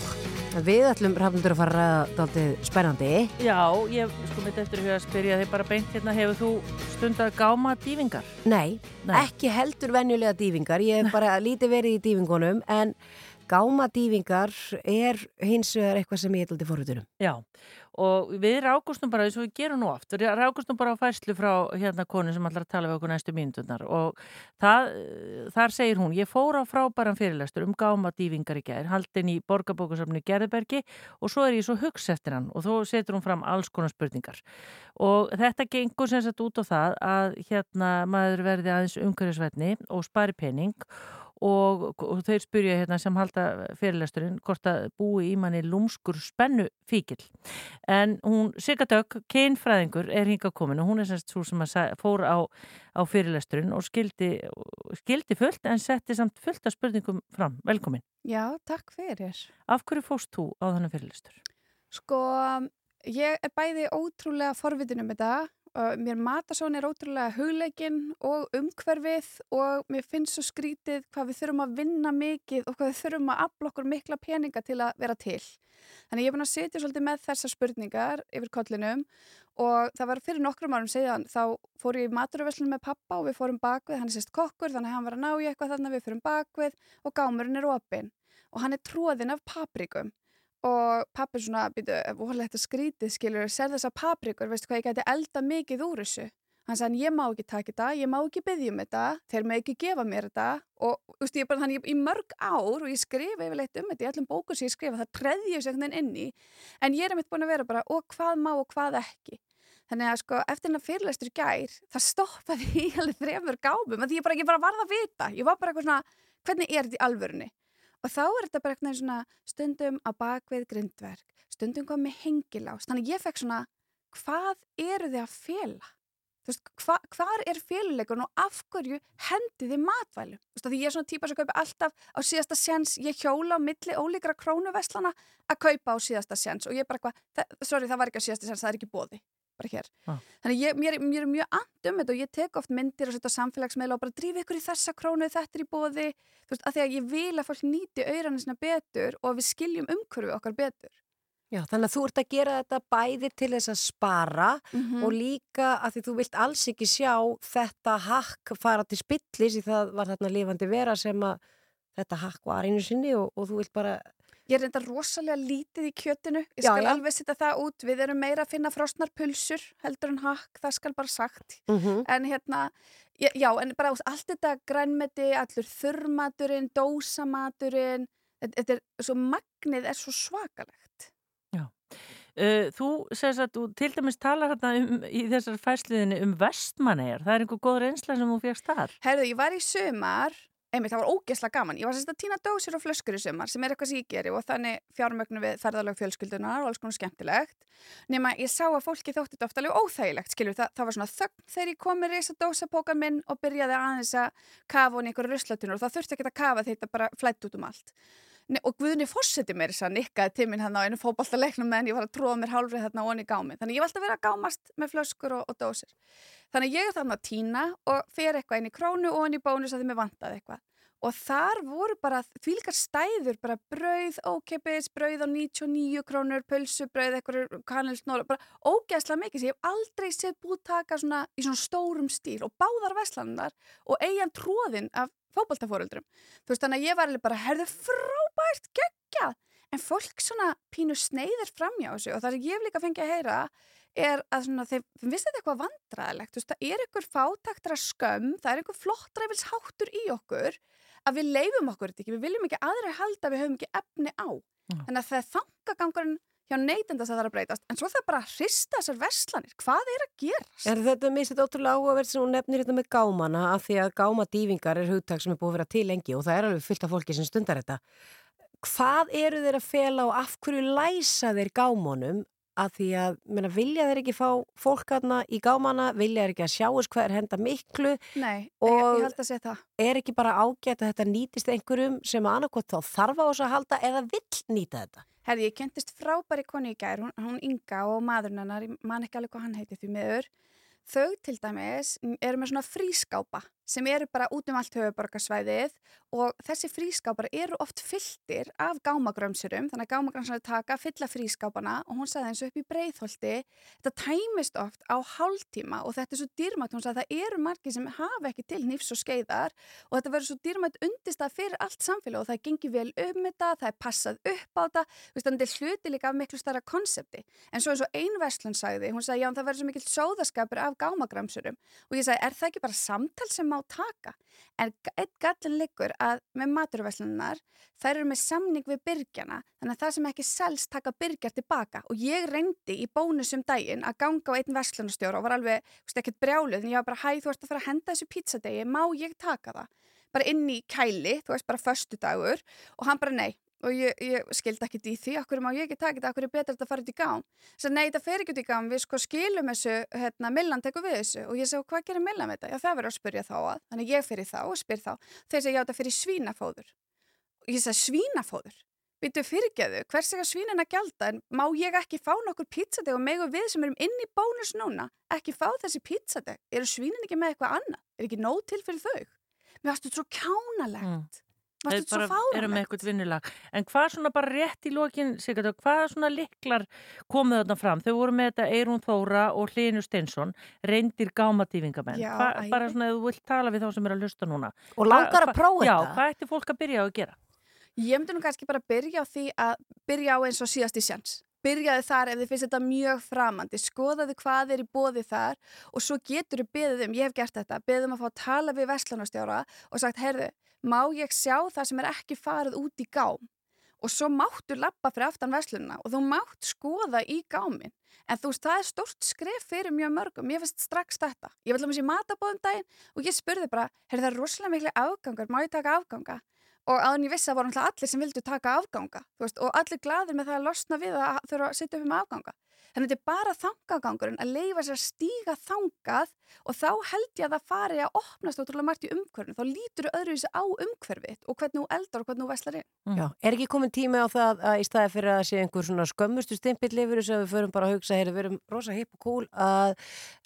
Við ætlum rafnundur að fara dálítið spennandi. Já, ég sko mitt eftir að spyrja þig bara beint hérna, hefur þú stund að gáma dýfingar? Nei, Nei. ekki heldur venjulega dýfingar. Ég hef bara lítið verið í dýfingunum en gáma dýfingar er hins vegar eitthvað sem ég er dálítið forhutunum. Já, og við rákustum bara, eins og við gerum nú oft, við rákustum bara á fæslu frá hérna konu sem að tala við okkur næstu mínuturnar og það, þar segir hún, ég fór á frábæran fyrirlestur um gáma dýfingar í gær, haldin í borgarbókusafni Gerðbergi og svo er ég svo hugsa eftir hann og þó setur hún fram alls konar spurningar. Og þetta gengur sem sagt út á það að hérna maður verði aðeins umhverjusvætni og spari pening og, og þeir spyrja hérna sem halda fyrirlesturinn hvort að búi í manni lúmskur spennu fíkil en hún Sigga Dögg, kynfræðingur er hinga komin og hún er semst svo sem að fór á, á fyrirlesturinn og skildi, skildi fullt en setti samt fullt af spurningum fram, velkomin Já, takk fyrir. Af hverju fóst þú á þannig fyrirlestur? Sko, ég er bæði ótrúlega forvitin um þetta. Mér Matasón er ótrúlega hugleikinn og umhverfið og mér finnst svo skrítið hvað við þurfum að vinna mikið og hvað við þurfum að afla okkur mikla peninga til að vera til. Þannig ég er búin að setja svolítið með þessar spurningar yfir kollinum og það var fyrir nokkrum árum segjan þá fór ég í maturverslunum með pappa og við fórum bakvið, hann er sérst kokkur þannig að hann var að ná í eitthvað þannig að við fórum bakvið og gámurinn er opinn og hann er tróðinn af paprikum og pappi svona, býtu, vorulega þetta skrítið skilur, sér þessa paprikur, veistu hvað ég gæti elda mikið úr þessu. Hann sagði, ég má ekki taka þetta, ég má ekki byggja um þetta þeir með ekki gefa mér þetta. Og þú veist, ég bara þannig, í mörg ár og ég skrifa yfirleitt um þetta, í allum bókum sem ég skrifa það treði ég sig einhvern veginn inn í en ég er mitt búin að vera bara, og hvað má og hvað ekki. Þannig að sko, eftir hennar fyrirlestur í gær, það stoppaði í alveg þremur gáfum, að því ég bara, ég bara varð að vita. Ég var bara eitthvað svona, hvernig er þetta í alvörunni og þá er þetta bara eitthvað svona stundum á bakvið grindverk stundum kom með hengilás þannig ég fekk svona, hvað eru þið að fela? Veist, hva, hvar er féluleikun og af hverju hendi þið matvælum? Þú veist, því ég er svona típa sem kaupi alltaf á síðasta sjens, ég hjóla á milli ólíkra krónuveslana að kaupa á síðasta sjens og ég bara eitthvað, sorry það var ekki á síðasta sjens, það er ekki bóði, bara hér. Ah. Þannig ég, mér, mér er mjög and um þetta og ég tek oft myndir og setja samfélagsmeila og bara drífi ykkur í þessa krónu, þetta er í bóði, þú veist, að því að ég vil að fólk nýti auðrannisna betur og við skiljum umhverfi okkar betur. Já, þannig að þú ert að gera þetta bæði til þess að spara Mm og líka að því þú vilt alls ekki sjá þetta hakk fara til spillis í það var þarna lifandi vera sem að þetta hakk var einu sinni og, og þú vilt bara Ég er reynda rosalega lítið í kjötinu, ég Já, skal já. alveg setja það út, við erum meira að finna frosnar pulsur heldur en hakk, það skal bara sagt. mm En hérna, já, já, en bara allt þetta grænmeti, allur þurrmaturinn, dósamaturinn, þetta, er svo magnið er svo svakalegt. Uh, þú að þú til dæmis talar hérna um, í þessar fæsliðinni um vestmannegar, það er einhver góð reynsla sem þú fegst þar Herðu, ég var í sumar, einmitt, það var ógeðslega gaman, ég var sérst að týna dósir og flöskur í sumar sem er eitthvað sem ég geri og þannig fjármögnu við ferðalög fjölskyldunar og alls konar skemmtilegt. Nema ég sá að fólki þótti þetta oft alveg óþægilegt, skilur, það, það var svona þögn þegar ég kom með reysa dósapókan minn og byrjaði aðeins að kafa hún í einhverju ruslatunur og það þurfti ekki að kafa þetta bara flætt út um allt. Og Guðni fórseti mér þess að nikkaði til mín hann á einu fótballtaleiknum meðan ég var að tróða mér hálfrið þarna onni í gámi. Þannig ég alltaf að vera að gámast með flöskur og, og dósir. Þannig ég er þarna að týna og fer eitthvað inn í krónu og inn í bónus að þið mér vantaði eitthvað. Og þar voru bara þvílíkar stæður, bara brauð, ókeppis, brauð á 99 krónur, pulsu, brauð, eitthvað kanilsnóla, bara ógeðslega mikið sem ég hef aldrei séð búið taka svona í svona stórum stíl og báðar veslanar og eigin tróðin af fótboltafóröldrum. Þú veist, þannig að ég var alveg bara, herðu frábært, geggjað. En fólk svona pínu sneiðir framjá þessu og það sem ég hef líka fengið að heyra er að svona, þeim finnst þetta eitthvað vandræðilegt. Þú veist, það er einhver fátæktra skömm, það er einhver flottræfils háttur í okkur að við leifum okkur þetta ekki, við viljum ekki aðra halda við höfum ekki efni á. Já. Þannig að það þangagangurinn hjá neytenda það er að breytast. En svo það bara að hrista þessar veslanir. Hvað er að gerast? Er þetta mist þetta ótrúlega áhugaverð sem hún nefnir þetta með gámana af því að gámadýfingar er hugtak sem er búið að vera til lengi og það er alveg fullt af fólki sem stundar þetta. Hvað eru þeir að fela og af hverju læsa þeir gámunum að því að menna, vilja þeir ekki fá fólk aðna í gámana, vilja þeir ekki að sjáus hvað er henda miklu, Nei, ég, Og- ég held að segja það. er ekki bara ágætt að þetta nýtist einhverjum sem annarkot þá þarf á þessu að halda eða vill nýta þetta? Herði, ég kentist frábæri konu í gær, hún, hún Inga og maðurinn hennar, ég man ekki alveg hvað hann heiti því miður. Þau til dæmis eru með svona frískápa sem eru bara út um allt höfuborgarsvæðið og þessi frískápar eru oft fylltir af gámagrömsurum, þannig að gámagrömsurum taka fylla frískápana og hún sagði eins og upp í breyðholti, þetta tæmist oft á hálftíma og þetta er svo dýrmætt, hún sagði að það eru margir sem hafa ekki til nýfs og skeiðar og þetta verður svo dýrmætt undist að fyrir allt samfélag og það gengi vel um þetta, það er passað upp á þetta, þetta er hluti líka af miklu starra konsepti, en svo eins og ein Vestlund sagði, hún sagði já það verður svo mikill sóðaskapur af gámagrömsurum. Og ég sagði er það ekki bara samtal sem má taka. En einn gallin liggur að með maturvæslunar þær eru með samning við byrgjana þannig að það sem ekki selst taka byrgjar tilbaka og ég reyndi í bónusum daginn að ganga á einn verslunarstjóra og var alveg, þú veist, ekkert brjáluð en ég var bara, hæ, þú ert að fara að henda þessu pizzadegi má ég taka það? Bara inn í kæli, þú veist, bara förstu dagur og hann bara, nei, og ég, ég skildi ekkert í því, okkur má ég ekki taka þetta, okkur er betra að þetta fara út í gám. Svo nei, þetta fer ekki út í gám, við sko skilum þessu, hérna, Millan tekur við þessu og ég segi, hvað gerir Millan með þetta? Já, það verður að spyrja þá að, þannig ég í þá og spyr þá. Þeir segi, já, þetta í svínafóður. Og ég segi, svínafóður? Býtu fyrirgeðu, hvers ega svínin að gjalda, en má ég ekki fá nokkur pizzadeg og megu við sem erum inn í bónus núna, ekki fá þessi pizzadeg? Eru svínin ekki með eitthvað annað? Er ekki nóg til fyrir þau? Mér varstu svo kjánalegt. Mm. Þeir bara eru með eitthvað vinnulag. En hvað svona bara rétt í lokin, Sigurður, hvað svona liklar komuð þarna fram? Þau voru með þetta Eirún Þóra og Hlinu Steinsson, reyndir gámadývingamenn. Bara svona, þú vilt tala við þá sem er að hlusta núna. Og langar að prófa þetta? Já, hvað ætti fólk að byrja á að gera? Ég myndi nú kannski bara byrja á því að byrja á eins og síðast í sjans. Byrjaði þar ef þið finnst þetta mjög framandi, skoðaði hvað er í bóði þar og svo getur þið beðið um, ég hef gert þetta, beðið um að fá að tala við vestlunarstjóra og sagt, heyrðu, má ég sjá það sem er ekki farið út í gám? Og svo máttu lappa fyrir aftan vestlunna og þú mátt skoða í gámin en þú veist, það er stort skref fyrir mjög mörgum, ég veist strax þetta. Ég vil að mér sé matabóðum daginn og ég spurði bara, heyrðu það er rosalega miklu afgangar, má ég taka afganga? Og aðan ég vissi að voru allir sem vildu taka afganga veist, og allir gladir með það að losna við að þurfa að sitja upp með afganga. Þannig að þetta er bara þangagangurinn að leifa sér að stíga þangað og þá held ég að það fari að opnast ótrúlega margt í umhverfinu, þá lítur þau öðruvísi á umhverfið og hvernig þú eldar og hvernig þú veslar inn. Mm. Já, er ekki komin tími á það að í staði fyrir að sé einhver svona skömmustu stimpill yfir þess að við förum bara að hugsa, heyri, við erum rosa hipp og cool að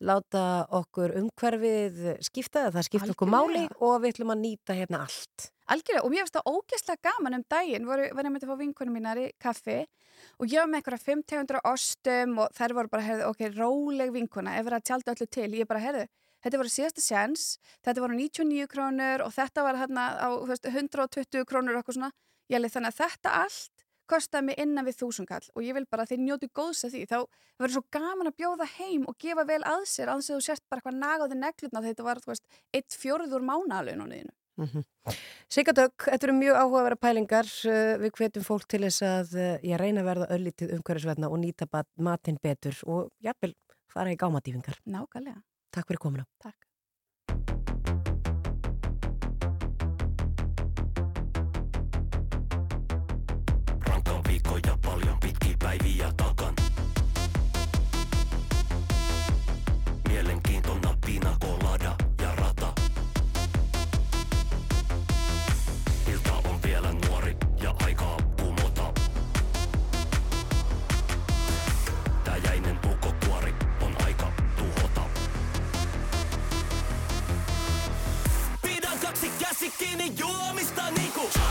láta okkur umhverfið skipta, það skipta okkur máli og við ætlum að nýta hérna allt Algjörlega, og mér finnst það ógæslega gaman um daginn, var ég myndið að fá vinkunum mínar í kaffi og ég var með einhverja 500 ostum og þær voru bara, heyrðu, ok, róleg vinkuna, ef það tjálta öllu til, ég bara, heyrðu, þetta voru síðasta sjans, þetta voru 99 krónur og þetta var hérna á veist, 120 krónur og eitthvað svona, ég leði þannig að þetta allt kostaði mig innan við þúsunkall og ég vil bara að þið njóti góðs að því, þá verður svo gaman að bjóða heim og gefa vel að sér, að þú sért bara eitthvað nagaði neglutna þetta var, þú veist, eitt fjórður mánalunum Mm -hmm. Sigardögg, þetta eru mjög áhugaverða pælingar við hvetjum fólk til þess að ég reyna að verða öllítið umhverfisverðna og nýta matinn betur og jafnvel fara í gámadýfingar. Nákvæmlega. Takk fyrir komuna. Takk に弱みした2個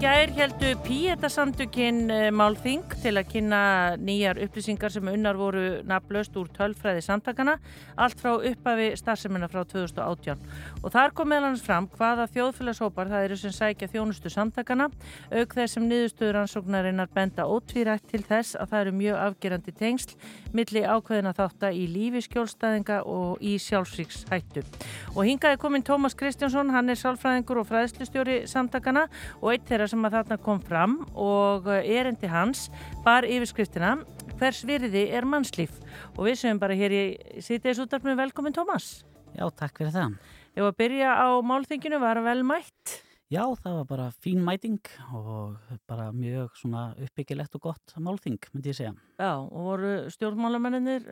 gær heldu Píetasamtökin málþing til að kynna nýjar upplýsingar sem unnar voru nafnlaust úr tölfræði samtakana allt frá uppafi starfsemina frá 2018 og þar kom meðal hans fram hvaða þjóðfélagshópar það eru sem sækja þjónustu samtakana auk þess sem niðurstöður ansóknarinnar benda ótvírætt til þess að það eru mjög afgerandi tengsl milli ákveðina þátta í lífi skjólstæðinga og í sjálfsvíkshættu og hingaði komin Tómas Kristjánsson, hann er sálfræðingur og fræðslustjóri samtakana og eitt þeirra sem að þarna kom fram og erendi hans bar yfirskriftina hvers virði er mannslíf og við segjum bara hér í sýtiðis útarpinu velkomin Tómas. Já, takk fyrir það. Ef að byrja á málþinginu var vel mætt. Já, það var bara fín mæting og bara mjög svona uppbyggilegt og gott málþing, myndi ég segja. Já, og voru stjórnmálamennir,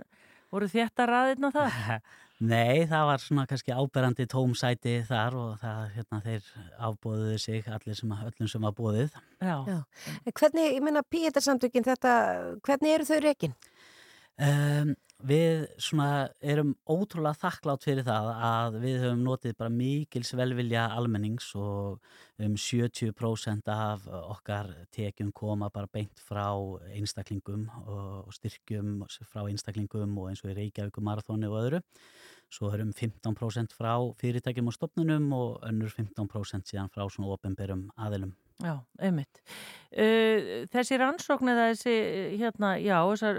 voru þetta raðirna þar? Nei, það var svona kannski áberandi tómsæti þar og það, hérna, þeir afbóðuðu sig allir sem, öllum sem var bóðið. Já. Já. En Hvernig, ég meina, píetarsamtökin þetta, hvernig eru þau rekin? Um, við svona erum ótrúlega þakklátt fyrir það að við höfum notið bara mikils velvilja almennings og um 70% af okkar tekjum koma bara beint frá einstaklingum og styrkjum frá einstaklingum og eins og í Reykjavík marathóni og öðru. Svo erum 15% frá fyrirtækjum og stopnunum og önnur 15% síðan frá svona ofinberum aðilum. Já, einmitt. Uh, þessi rannsókn eða þessi, hérna, já, þessar,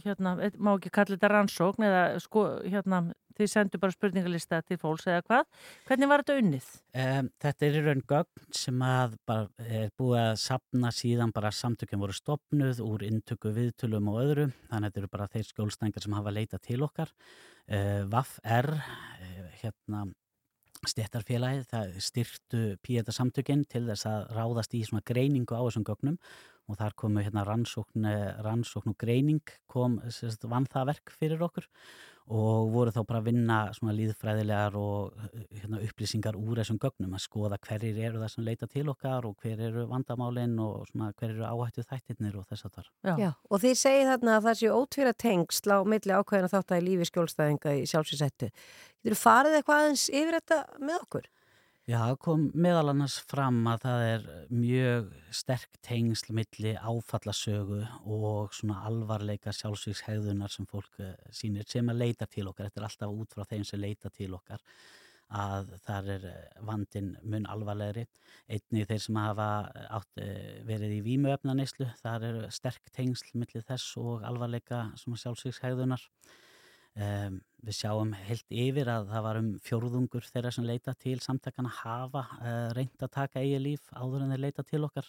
hérna, má ekki kalla þetta rannsókn eða sko, hérna, þið sendu bara spurningalista til fólks eða hvað. Hvernig var þetta unnið? Um, þetta er í raun gögn sem að bara er búið að sapna síðan bara samtökjum voru stopnuð úr intöku viðtölum og öðru. Þannig að þetta eru bara þeir skjólstængar sem hafa leitað til okkar. Uh, VAF-R, uh, hérna, stéttarfélagið, það styrtu píeta samtökinn til þess að ráðast í svona greiningu á þessum gögnum og þar komu hérna rannsókn, rannsókn og greining kom, vann það verk fyrir okkur og voru þá bara að vinna svona líðfræðilegar og hérna, upplýsingar úr þessum gögnum að skoða hverjir eru það sem leita til okkar og hver eru vandamálinn og svona hver eru áhættu þættirnir og þess að þar. Já. Já, og þið segið þarna að það séu ótvíra tengsl á milli ákveðina þátt að í lífi skjólstæðinga í sjálfsvísettu. Getur þú farið eitthvað aðeins yfir þetta með okkur? Já, það kom meðal annars fram að það er mjög sterk tengsl milli áfallasögu og svona alvarleika sjálfsvíkshegðunar sem fólk eh, sýnir sem að leita til okkar. Þetta er alltaf út frá þeim sem leita til okkar að þar er eh, vandin mun alvarlegri. Einni þeir sem hafa átt, eh, verið í vímuöfnaneyslu, þar er sterk tengsl milli þess og alvarleika sjálfsvíkshegðunar. Um, við sjáum heilt yfir að það var um fjórðungur þeirra sem leita til samtakana hafa uh, reynd að taka eigi líf áður en þeir leita til okkar.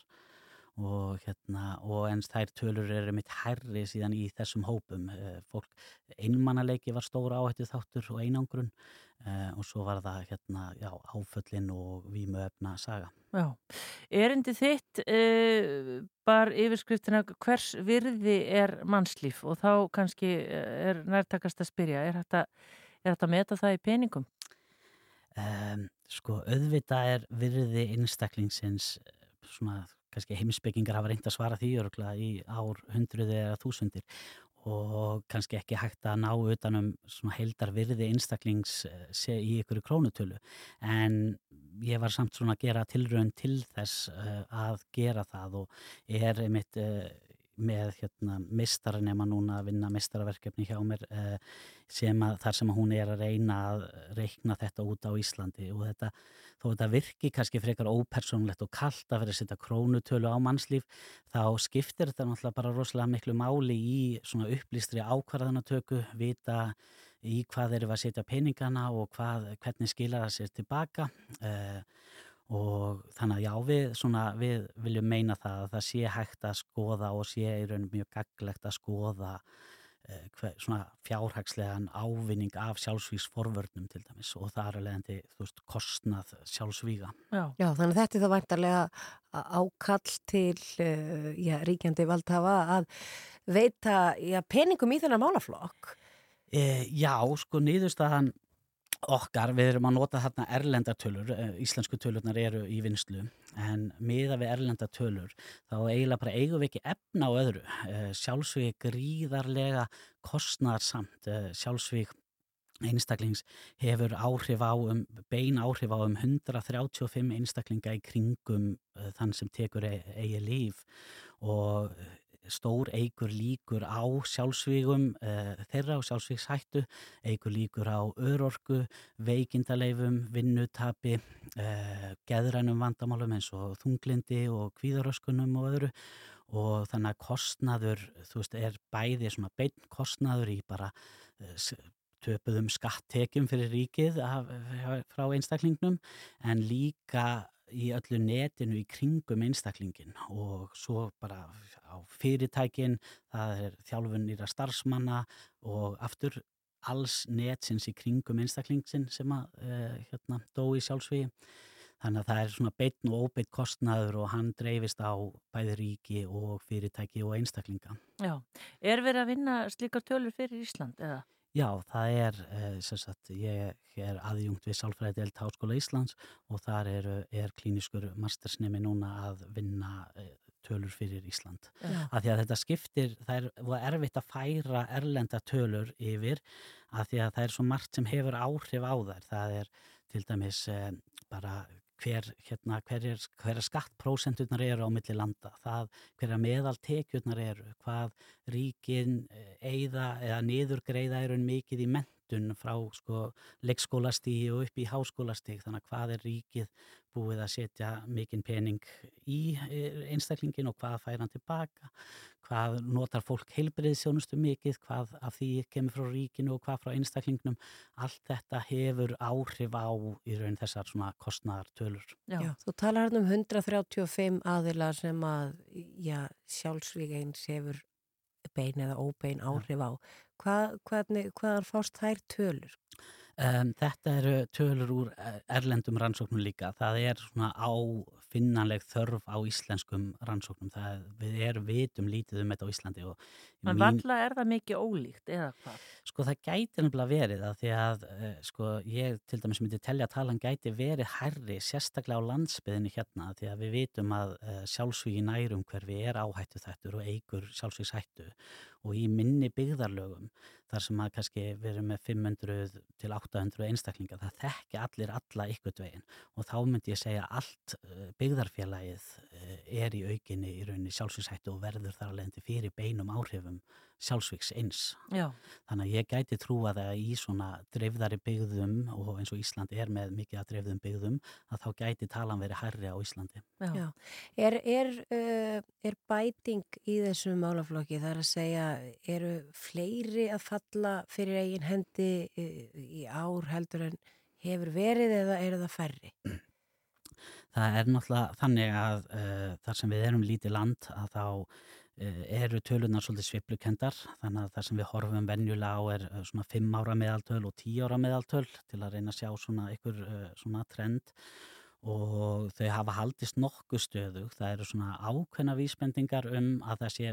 Og, hérna, og eins þær tölur eru mitt herri síðan í þessum hópum. Uh, fólk, einmannaleiki var stóra áhættu þáttur og einangrun. Uh, og svo var það hérna, já, áföllin og vímuöfna saga Já, erindi þitt uh, bar yfirskriftina hvers virði er mannslíf? Og þá kannski er nærtakast að spyrja, er þetta, er þetta að meta það í peningum? Um, sko, auðvitað er virði einstaklingsins svona, kannski heimsbyggingar hafa reynd að svara því örgla í ár hundruði eða þúsundir og kannski ekki hægt að ná utanum svona heildar virði einstaklings sé í ykkur krónutölu. En ég var samt svona að gera tilraun til þess uh, að gera það og er einmitt uh, með hérna, mistaranema núna að vinna mistaraverkefni hjá mér uh, sem að, þar sem hún er að reyna að reikna þetta út á Íslandi. Og þetta, þó þetta virki kannski frekar ópersonlegt og kallt að vera að setja krónutölu á mannslíf þá skiptir þetta náttúrulega bara rosalega miklu máli í svona upplýstri ákvarðanatöku, vita í hvað erum við að setja peningana og hvað, hvernig skilar það sér tilbaka uh, og þannig að já við, svona, við viljum meina það að það sé hægt að skoða og sé í raunum mjög gaglegt að skoða eh, hver, svona fjárhagslegan ávinning af sjálfsvíksforvörnum til dæmis og það er alveg þú veist kostnað sjálfsvíga. Já. Já, þannig að þetta er það væntarlega ákall til uh, já, ríkjandi valdhafa að veita já, peningum í þennan málaflokk. E, já, sko nýðustafan okkar, við erum að nota þarna erlendartölur, íslensku tölurnar eru í vinslu, en miða við erlendartölur, þá eiginlega bara eigum við ekki efna á öðru, sjálfsvík gríðarlega kostnarsamt, sjálfsvík einstaklings hefur áhrif á um, bein áhrif á um 135 einstaklinga í kringum þann sem tekur eigi líf. Og stór eigur líkur á sjálfsvígum uh, þeirra og sjálfsvígshættu, eigur líkur á örorku, veikindaleifum, vinnutapi, uh, geðrænum vandamálum eins og þunglindi og kvíðaröskunum og öðru. Og þannig að kostnaður, þú veist, er bæði svona beinn kostnaður í bara uh, töpuðum skattekjum fyrir ríkið af, frá einstaklingnum en líka í öllu netinu í kringum einstaklingin og svo bara á fyrirtækin, það er þjálfunir að starfsmanna og aftur alls netsins í kringum einstaklingsinn sem að uh, hérna, dó í sjálfsvíi. Þannig að það er svona beitn og óbeitt kostnaður og hann dreifist á bæði ríki og fyrirtæki og einstaklinga. Já, er verið að vinna slíkar tölur fyrir Ísland eða? Já, það er, sem sagt, ég er aðjungt við Sálfræði Delt Háskóla Íslands og þar er, er klíniskur mastersnemi núna að vinna tölur fyrir Ísland. Já. Af því að þetta skiptir, það er erfitt að færa erlenda tölur yfir af því að það er svo margt sem hefur áhrif á þær. Það er til dæmis bara hver, hérna, hverjar hver skattprósenturnar eru á milli landa, það hverjar meðaltekjurnar eru, hvað ríkin eigða eða niðurgreiða eru mikið í mentun frá sko, leikskólastígi og upp í háskólastíg, þannig að hvað er ríkið búið að setja mikinn pening í einstaklingin og hvað fær hann tilbaka, hvað notar fólk heilbriðsjónustu mikið, hvað af því kemur frá ríkinu og hvað frá einstaklingnum, allt þetta hefur áhrif á í raun þessar svona kostnæðartölur. Já. já, þú talar hérna um 135 aðila sem að, já, sjálfsvík eins hefur bein eða óbein áhrif á. Hvað, hvernig, hvaðan fást þær tölur? Um, þetta eru tölur úr erlendum rannsóknum líka. Það er svona áfinnanleg þörf á íslenskum rannsóknum. Það, við erum vitum lítið um þetta á Íslandi. Men mín... valla er það mikið ólíkt eða hvað? Sko það gæti nefnilega verið að því að uh, sko ég til dæmis myndi telja að talan gæti verið herri sérstaklega á landsbyðinu hérna því að við vitum að uh, sjálfsvígi nærum hverfi er áhættu þettur og eigur sjálfsvígshættu og í minni byggðarlögum þar sem að kannski erum með 500 til 800 einstaklingar, það þekki allir alla ykkurt veginn. Og þá myndi ég segja allt byggðarfélagið er í aukinni í rauninni sjálfsvíkshættu og verður þar leiðandi fyrir beinum áhrifum sjálfsvíks eins. Já. Þannig að ég gæti trúa það í svona dreifðari byggðum og eins og Ísland er með mikið að dreifðum byggðum að þá gæti talan verið herri á Íslandi. Já. Já. Er, er, uh, er bæting í þessum málaflokki þar að segja eru fleiri að falla fyrir eigin hendi í ár heldur en hefur verið eða eru það færri? Það er náttúrulega þannig að uh, þar sem við erum lítið land að þá uh, eru tölunar svolítið sviplukendar þannig að það sem við horfum venjulega á er uh, svona 5 ára meðaltöl og 10 ára meðaltöl til að reyna að sjá svona ykkur svona trend og þau hafa haldist nokkuð stöðu. Það eru svona ákveðna vísbendingar um að það sé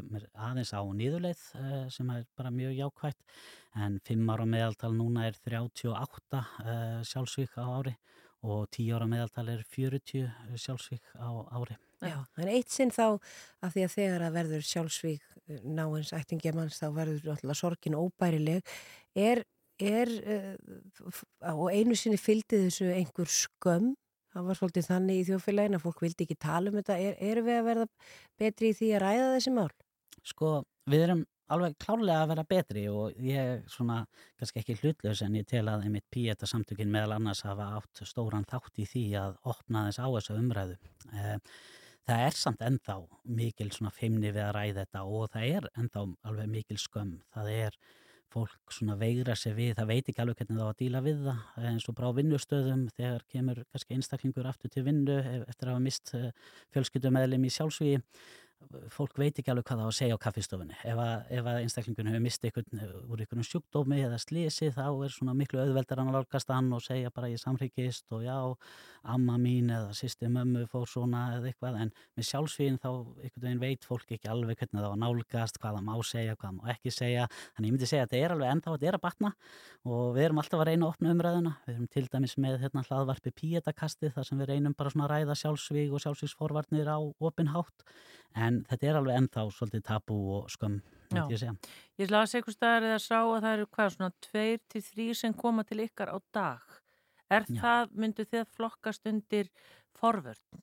aðeins á nýðuleið sem er bara mjög jákvægt en 5 ára meðaltal núna er 38 sjálfsvík á ári og 10 ára meðaltal er 40 sjálfsvík á ári. Já, en eitt sinn þá að því að þegar að verður sjálfsvík náins ættingjamanns þá verður alltaf sorgin óbærileg er, er uh, og einu sinni fylgdi þessu einhver skömm Það var svolítið þannig í þjóðfélagin að fólk vildi ekki tala um þetta. Er, er við að verða betri í því að ræða þessi mál? Sko, við erum alveg klárlega að vera betri og ég svona, kannski ekki hlutlaus en ég tel að einmitt Píeta samtökin meðal annars hafa átt stóran þátt í því að opna þess á þessu umræðu. Eh, það er samt ennþá mikil svona feimni við að ræða þetta og það er ennþá alveg mikil skömm. Það er fólk svona veigra sér við, það veit ekki alveg hvernig það á að díla við það eins og brá vinnustöðum þegar kemur kannski einstaklingur aftur til vinnu eftir að hafa mist fjölskyldumæðlim í sjálfsvíi fólk veit ekki alveg hvað það á að segja á kaffistofunni. Ef að, að einstaklingun hefur mistið úr einhvern sjúkdómi eða slísi þá er svona miklu auðveldar hann að lálkast hann og segja bara ég samhryggist og já, amma mín eða sýsti mömmu fór svona eða eitthvað. En með sjálfsvíðin þá einhvern veginn veit fólk ekki alveg hvernig það á að nálgast hvað það má segja, hvað það má ekki segja. Þannig ég myndi segja að þetta er alveg ennþá þetta er að batna og við erum alltaf að reyna að opna umræðuna. Við erum til dæmis með hérna hlaðvarpi píetakasti þar sem við reynum bara svona að ræða sjálfsvíg og sjálfsvígsforvarnir á opinhátt en þetta er alveg ennþá svolítið tabú og skömm, ég. Ég las eitthvað staðar eða sá að það eru hvað svona tveir til þrý sem koma til ykkar á dag. Er Já. það, myndu þið flokkast undir forvörn?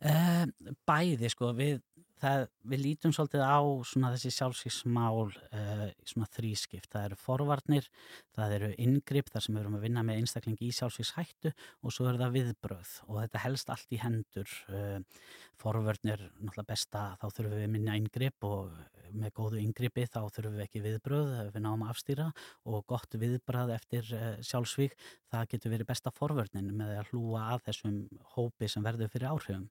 Uh, bæði sko, við, það, við lítum svolítið á svona þessi sjálfsvíksmál uh, svona þrískipt. Það eru forvarnir, það eru inngrip þar sem við erum að vinna með einstaklingi í sjálfsvíkshættu og svo er það viðbröð og þetta helst allt í hendur. Uh, forvörnir, náttúrulega besta, þá þurfum við minna inngrip og með góðu inngripi þá þurfum við ekki viðbröð ef við náum að afstýra og gott viðbröð eftir uh, sjálfsvík, það getur verið besta forvörnin með að hlúa að þessum hópi sem verður fyrir áhrifum.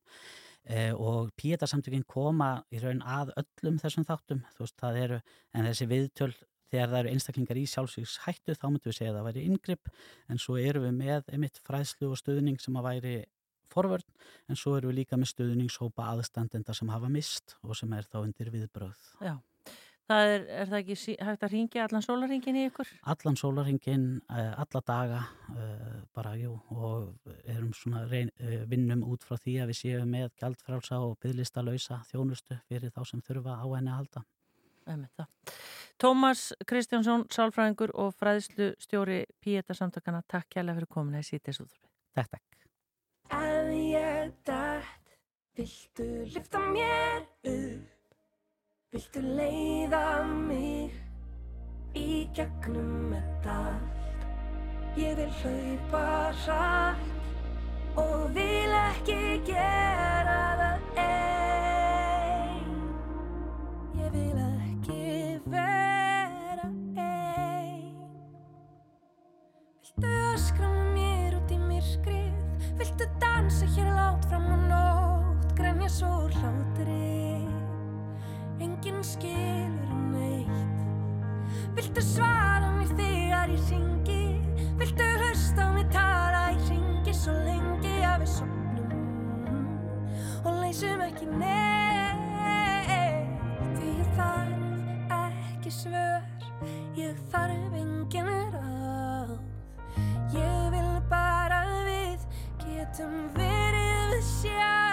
Eh, og píetarsamtökin koma í raun að öllum þessum þáttum veist, eru, en þessi viðtöl þegar það eru einstaklingar í sjálfsvíkshættu þá myndum við segja að það væri yngripp en svo eru við með einmitt fræðslu og stöðning sem að væri forvörn en svo eru við líka með stöðningshópa aðstandenda sem hafa mist og sem er þá undir viðbröð Já, það er, er það ekki hægt að ringja allan sólaringin í ykkur? allan sólarhingin, alla daga eh, bara, jú, og erum svona reyn, eh, vinnum út frá því að við séum með gjaldfrálsa og bygglista lausa þjónustu fyrir þá sem þurfa á henni að halda. Tómas Kristjánsson, sálfræðingur og fræðslu stjóri Píeta samtakana, takk kærlega fyrir komuna í sítis útvarfi. Takk, takk. Ef ég dætt, viltu lifta mér upp? Viltu leiða mig í gegnum þetta allt? Ég vil hlaupa hratt og vil ekki gera skilur neitt. Viltu svara mér þegar ég ringi? Viltu hlusta mig tala? Í ringi svo lengi að við sopnum og leysum ekki neitt. Því ég þarf ekki svör, ég þarf engin ráð. Ég vil bara við getum verið við sjálf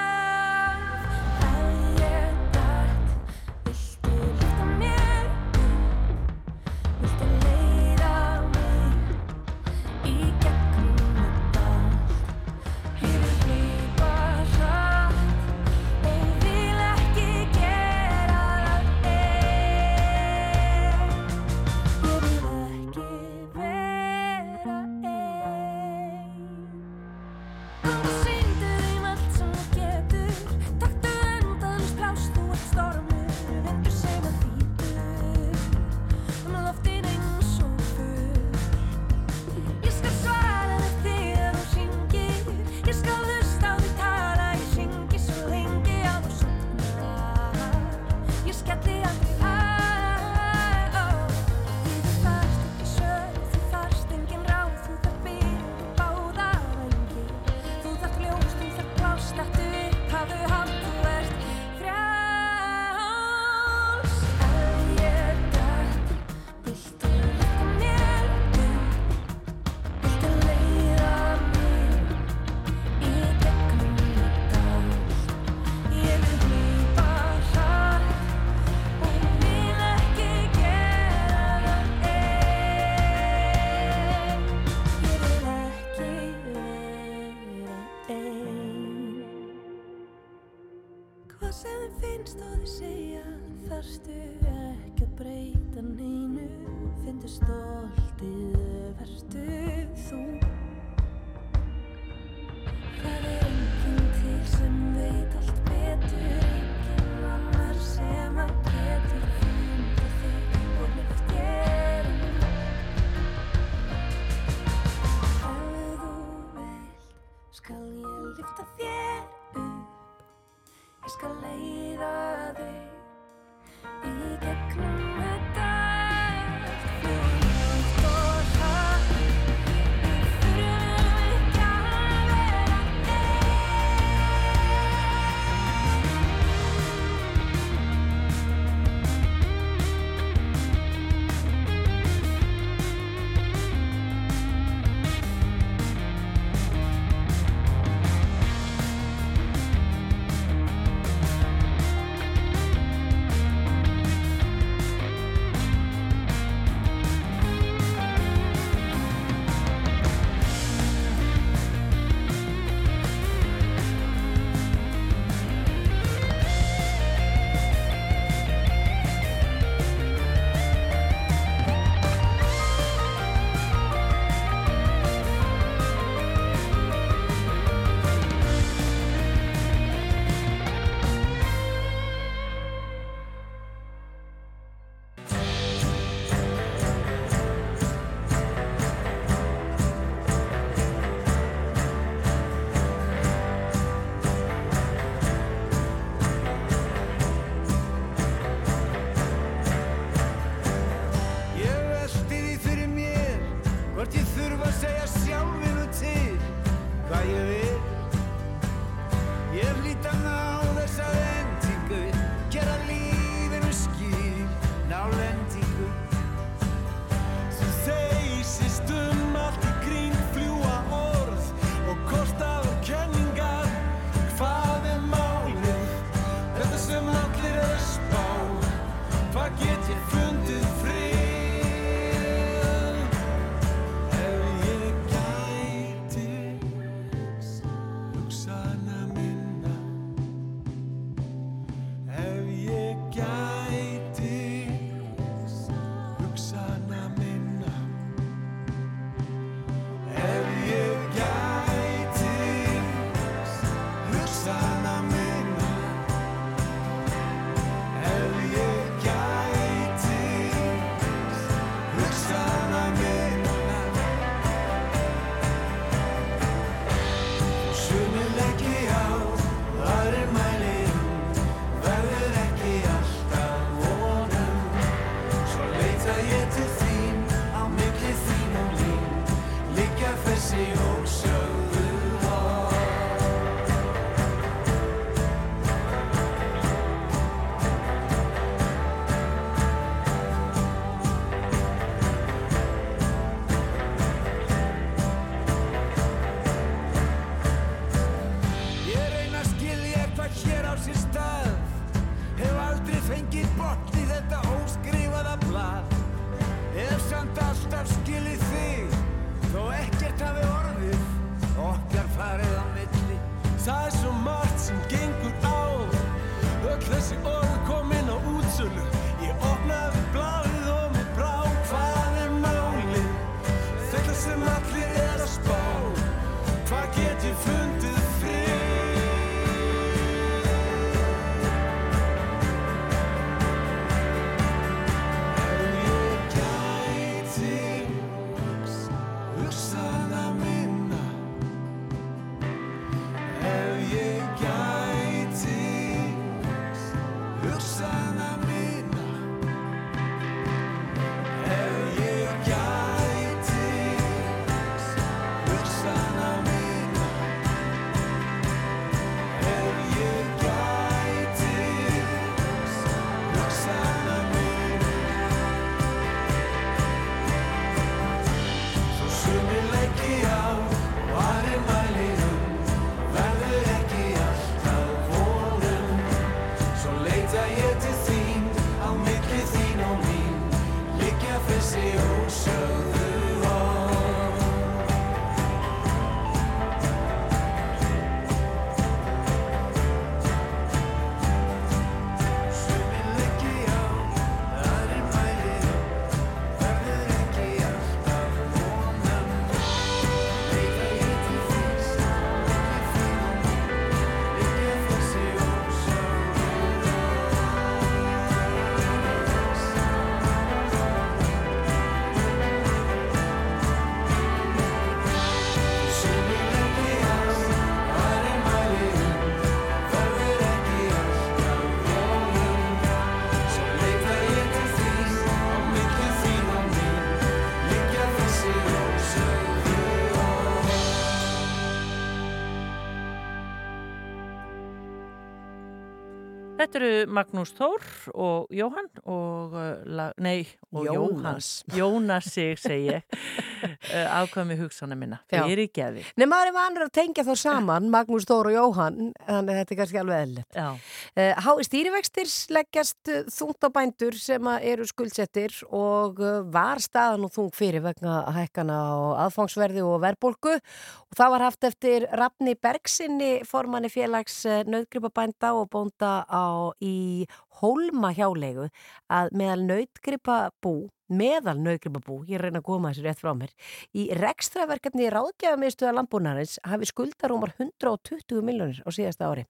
Þetta eru Magnús Þór og Jóhann og, la, nei, og Jónas. Jónas sig, segi ég, uh, ákvæmi hugsanna minna. Það er í geði. Nei, maður er vanur að tengja þá saman, Magnús Þór og Jóhann, þannig að þetta er kannski alveg eðlilegt. Já. Uh, Hái stýrivextir leggjast uh, þungt á bændur sem eru skuldsettir og var staðan og þung fyrir vegna hækkana á aðfangsverði og verðbólgu og það var haft eftir Rafni Bergsinni formanni félags nöðgripabænda og bónda á í Hólma hjálegu að meðal nöðgripabú meðal nöðgripabú, ég reyna að koma þessu rétt frá mér, í rekstraverkefni ráðgjafamiðstöða landbúnarins hafi skuldarúmar 120 miljónir á síðasta ári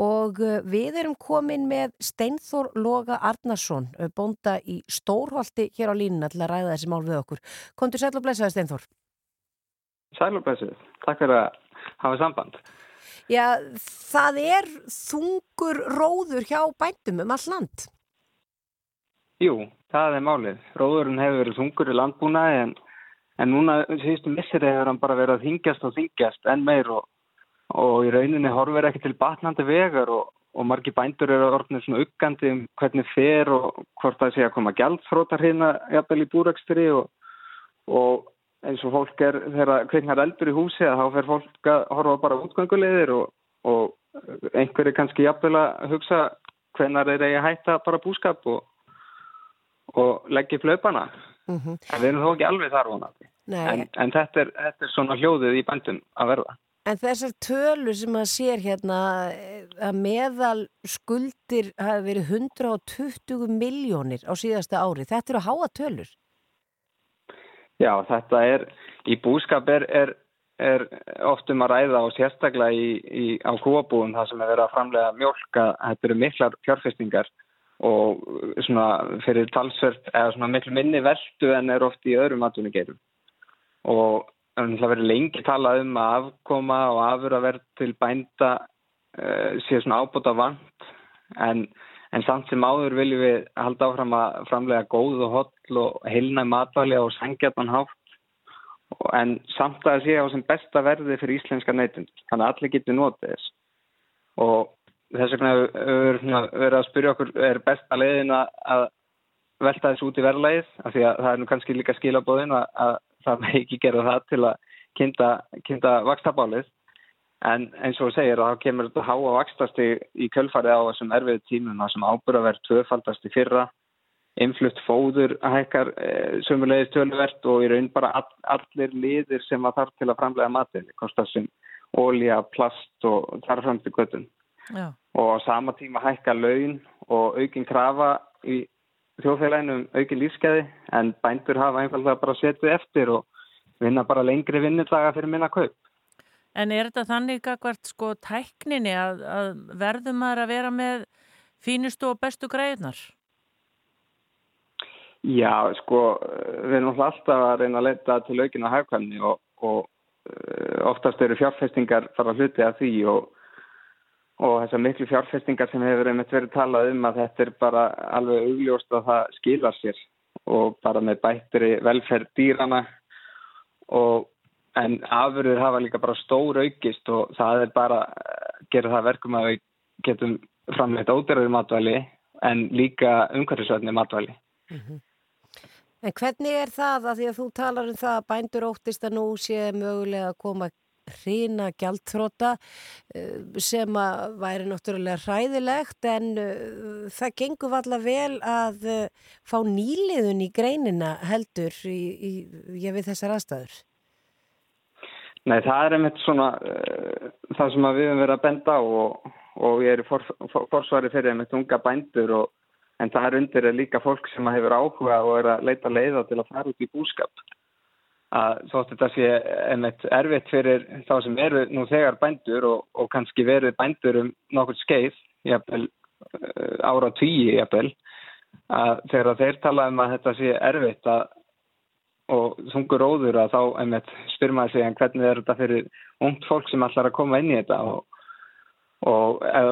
og uh, við erum komin með Steinþór Loga Arnarsson, uh, bónda í Stórholti hér á línuna til að ræða þessi mál við okkur. Kontur sæl og blessaði Steinþór. Sælubessu, takk fyrir að hafa samband. Já, það er þungur róður hjá bændum um all land. Jú, það er málið. Róðurinn hefur verið þungur í landbúnaði en, en núna síðustu missir hefur hann bara verið að þingjast og þingjast enn meir og, og í rauninni horfir ekki til batnandi vegar og, og margi bændur eru orðinu svona uggandi um hvernig fer og hvort það sé að koma gjaldfrótar hérna jafnvel í búrækstri og, og eins og fólk er þegar kveiknar eldur í húsi að þá fer fólk að horfa bara útgöngulegðir og, og einhverju kannski jafnvel að hugsa hvenar er eigi að hætta bara búskap og, og leggja upp laupana. Mm -hmm. En við erum þó ekki alveg þar vonandi. En, en þetta, er, þetta er svona hljóðið í bændum að verða. En þessar tölur sem maður sér hérna að meðal skuldir hafi verið 120 miljónir á síðasta ári. Þetta eru háa tölur. Já, þetta er, í búskap er, er, er oft um að ræða og sérstaklega í, í, á kúabúum það sem er verið að framlega mjölka, þetta eru miklar fjárfestingar og svona fyrir talsvert eða svona miklu minni veldu en er oft í öðrum atvinnugeirum. Og það verið lengi talað um að afkoma og afur að verða til bænda uh, sé svona ábúta vant en En samt sem áður viljum við halda áfram að framlega góð og holl og heilna matvæli og sangjarnan hátt en samt að það sé á sem besta verði fyrir íslenska neytund. Þannig að allir getur notið þess. Og þess vegna verið að spyrja okkur er besta leiðin að velta þessu út í verðlægið af því að það er nú kannski líka skilabóðin að, að það með ekki gera það til að kynnta, kynnta vakstabálið. En eins og þú segir að þá kemur þetta háa vakstasti í kjölfarið á þessum erfiðu tímum að sem ábúraverð tvöfaldast í fyrra, influtt fóður hækkar e, sömulegis töluvert og í raun bara all, allir liðir sem að þarf til að framlega matin, kostar sem ólja, plast og þarf fram til göttun. Og á sama tíma hækka laun og aukin krafa í þjóðfélaginu um aukin lífskeiði en bændur hafa einfallega bara setið eftir og vinna bara lengri vinnidaga fyrir minna kaup. En er þetta þannig akkvært sko tækninni að, að verður maður að vera með fínustu og bestu greiðnar? Já, sko, við erum alltaf að reyna að leita til aukina hafkvæmni og, og oftast eru fjárfestingar fara hluti að því og, og þessar miklu fjárfestingar sem hefur einmitt verið talað um að þetta er bara alveg augljóst að það skilar sér og bara með bættri velferð dýrana og En afurður hafa líka bara stór aukist og það er bara að gera það verkum að við getum framleitt óderaður matvæli en líka umhverfisvætni matvæli. Mm -hmm. En hvernig er það að því að þú talar um það að bændur óttist að nú sé mögulega að koma hrína gjaldþróta sem að væri náttúrulega hræðilegt en það gengur valla vel að fá nýliðun í greinina heldur í, í, í, við þessar aðstæður. Nei, það er einmitt svona uh, það sem við höfum verið að benda á og, og ég er í for, for, forsvari fyrir einmitt unga bændur og, en það er undir líka fólk sem hefur áhuga og er að leita leiða til að fara út í búskap. Að þótt þetta sé einmitt erfitt fyrir þá sem eru nú þegar bændur og, og kannski verið bændur um nokkur skeið, jafnvel, uh, ára tíu jafnvel, að þegar þeir tala um að þetta sé erfitt að og þungur óður að þá einmitt spyr maður sig hvernig er þetta fyrir ungt fólk sem allar að koma inn í þetta? Og, og ef,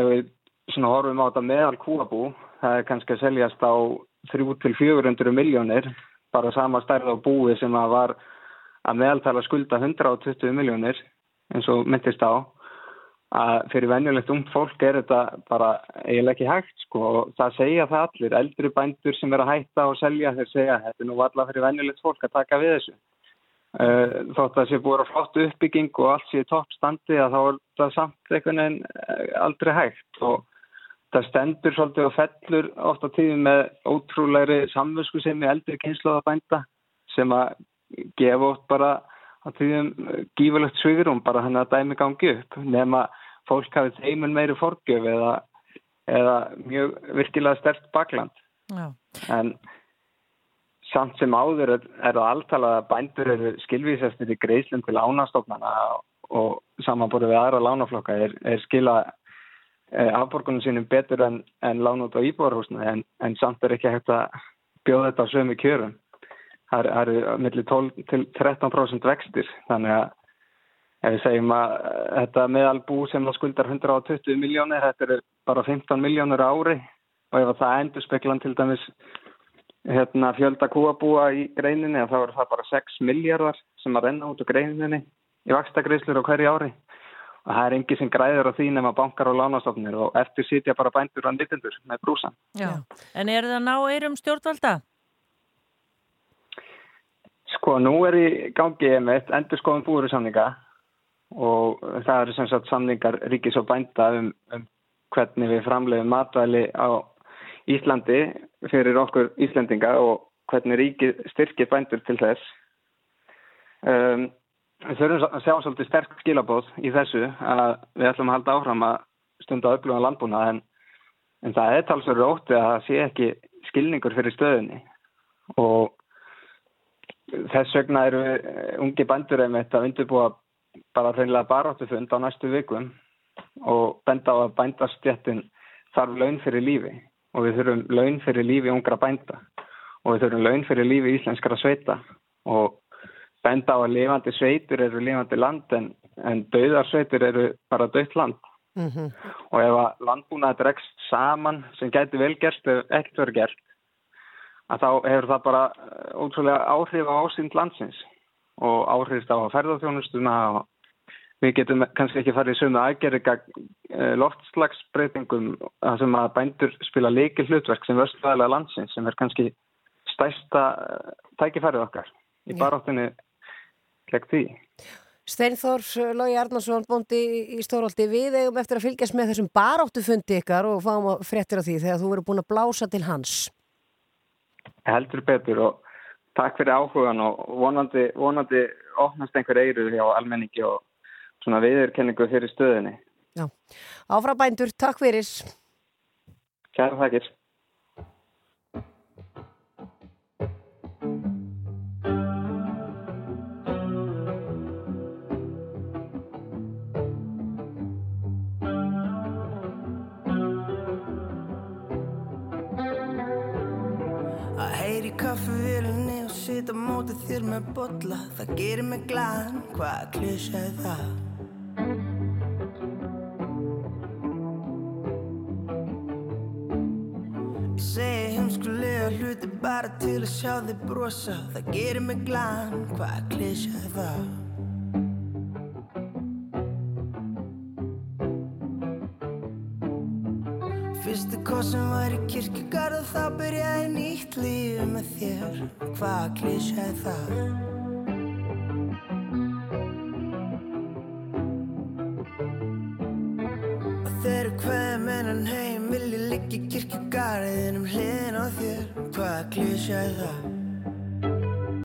ef við svona horfum á þetta meðal kúabú það er kannski að seljast á 3-400 miljónir bara sama stærð á búi sem að var að meðaltala skulda 120 miljónir eins og myndist á að fyrir venjulegt ungt fólk er þetta bara eiginlega ekki hægt sko. Og það segja það allir, eldri bændur sem er að hætta og selja þeir segja þetta er nú allar fyrir venjulegt fólk að taka við þessu. Uh, þótt að það sé búið að flott uppbygging og allt sé í toppstandi að þá er það samt einhvern veginn eh, aldrei hægt. Og það stendur svolítið og fellur oft á tíðum með ótrúlegri samvösku sem er eldri kynnslóðabænda sem að gefa oft bara á tíðum gífurlegt svigurum bara hann að dæmi gangi upp nema fólk hafið þeimun meiri forgjöf eða, eða mjög virkilega stert bakland Já. en samt sem áður er, er það alltaf að bændur eru skilvísastir í greiðslum til ánastofnana og samanbúrið við aðra lánaflokka er, er skila eh, afborgunum sínum betur en, en lán út á íbúarhúsna en, en samt er ekki hægt að bjóða þetta á sömu kjörum. Það er- eru millir 12 til 13% vextir þannig að ef við segjum að eh, þetta meðalbú sem það skuldar 120 miljónir, þetta er bara 15 miljónir á ári og ef að það endur speklan til dæmis hérna, fjölda kúabúa í greininni þá er það bara 6 miljardar sem að renna út úr greininni í vakstakreislur á hverju ári og það er engi sem græður á því nema bankar og lánastofnir og eftir sitja bara bændur og nýttendur með brúsan. Já. En er það að ná eirum stjórnvalda? Sko, nú er í gangi einmitt endur skoðum búurisamninga og það eru sem sagt samningar ríkis og bænda um, um hvernig við framleiðum matvæli á Íslandi fyrir okkur Íslendinga og hvernig ríkið styrkir bændur til þess. Um, við þurfum að sjá svolítið sterk skilabóð í þessu að við ætlum að halda áfram að stunda öflugan landbúna en, en það er talsverður ótti að það sé ekki skilningur fyrir stöðunni og þess vegna eru eh, ungi bændur einmitt að undirbúa bara hreinlega baráttufund á næstu vikum og benda á að bændastjættin þarf laun fyrir lífi og við þurfum laun fyrir lífi ungra bænda og við þurfum laun fyrir lífi íslenskara sveita og benda á að lifandi sveitur eru lifandi land en, en döðar sveitur eru bara döðt land Mhm. og ef að landbúnaði dregst saman sem gæti vel gert ef ekkert verið gert að þá hefur það bara eh, ótrúlega áhrif á ásýnd landsins og áhrif á ferðarþjónustuna og við getum kannski ekki farið í sömu aðgerri loftslagsbreytingum þar sem að bændur spila leikil hlutverk sem vörsluðalega landsins sem er kannski stærsta eh, tækifærið okkar í Já. baráttunni gegn því. Steinþór Lógi Arnarsson, bóndi í Stóróldi, við eigum eftir að fylgjast með þessum baráttufundi ykkar og fáum að fréttir af því þegar þú verður búin að blása til hans. Heldur betur og takk fyrir áhugan og vonandi, vonandi opnast einhver eiru hjá almenningi og svona viðurkenningu fyrir stöðinni. Já. Áfra bændur, takk fyrir. Kæra þakkir. Sita á móti þér með bolla Það gerir mig glaðan, hvað klísja er það? Ég segi heimskulega hluti bara til að sjá þig brosa Það gerir mig glaðan, hvað klísja er það? Fyrstu kossin var í kirkjugarð og þá byrjaði nýtt líf með þér Hvað klísja er það? Og þegar hvað mennan heim vil ég liggja í kirkjugarðin um hliðin á þér Hvað klísja er það?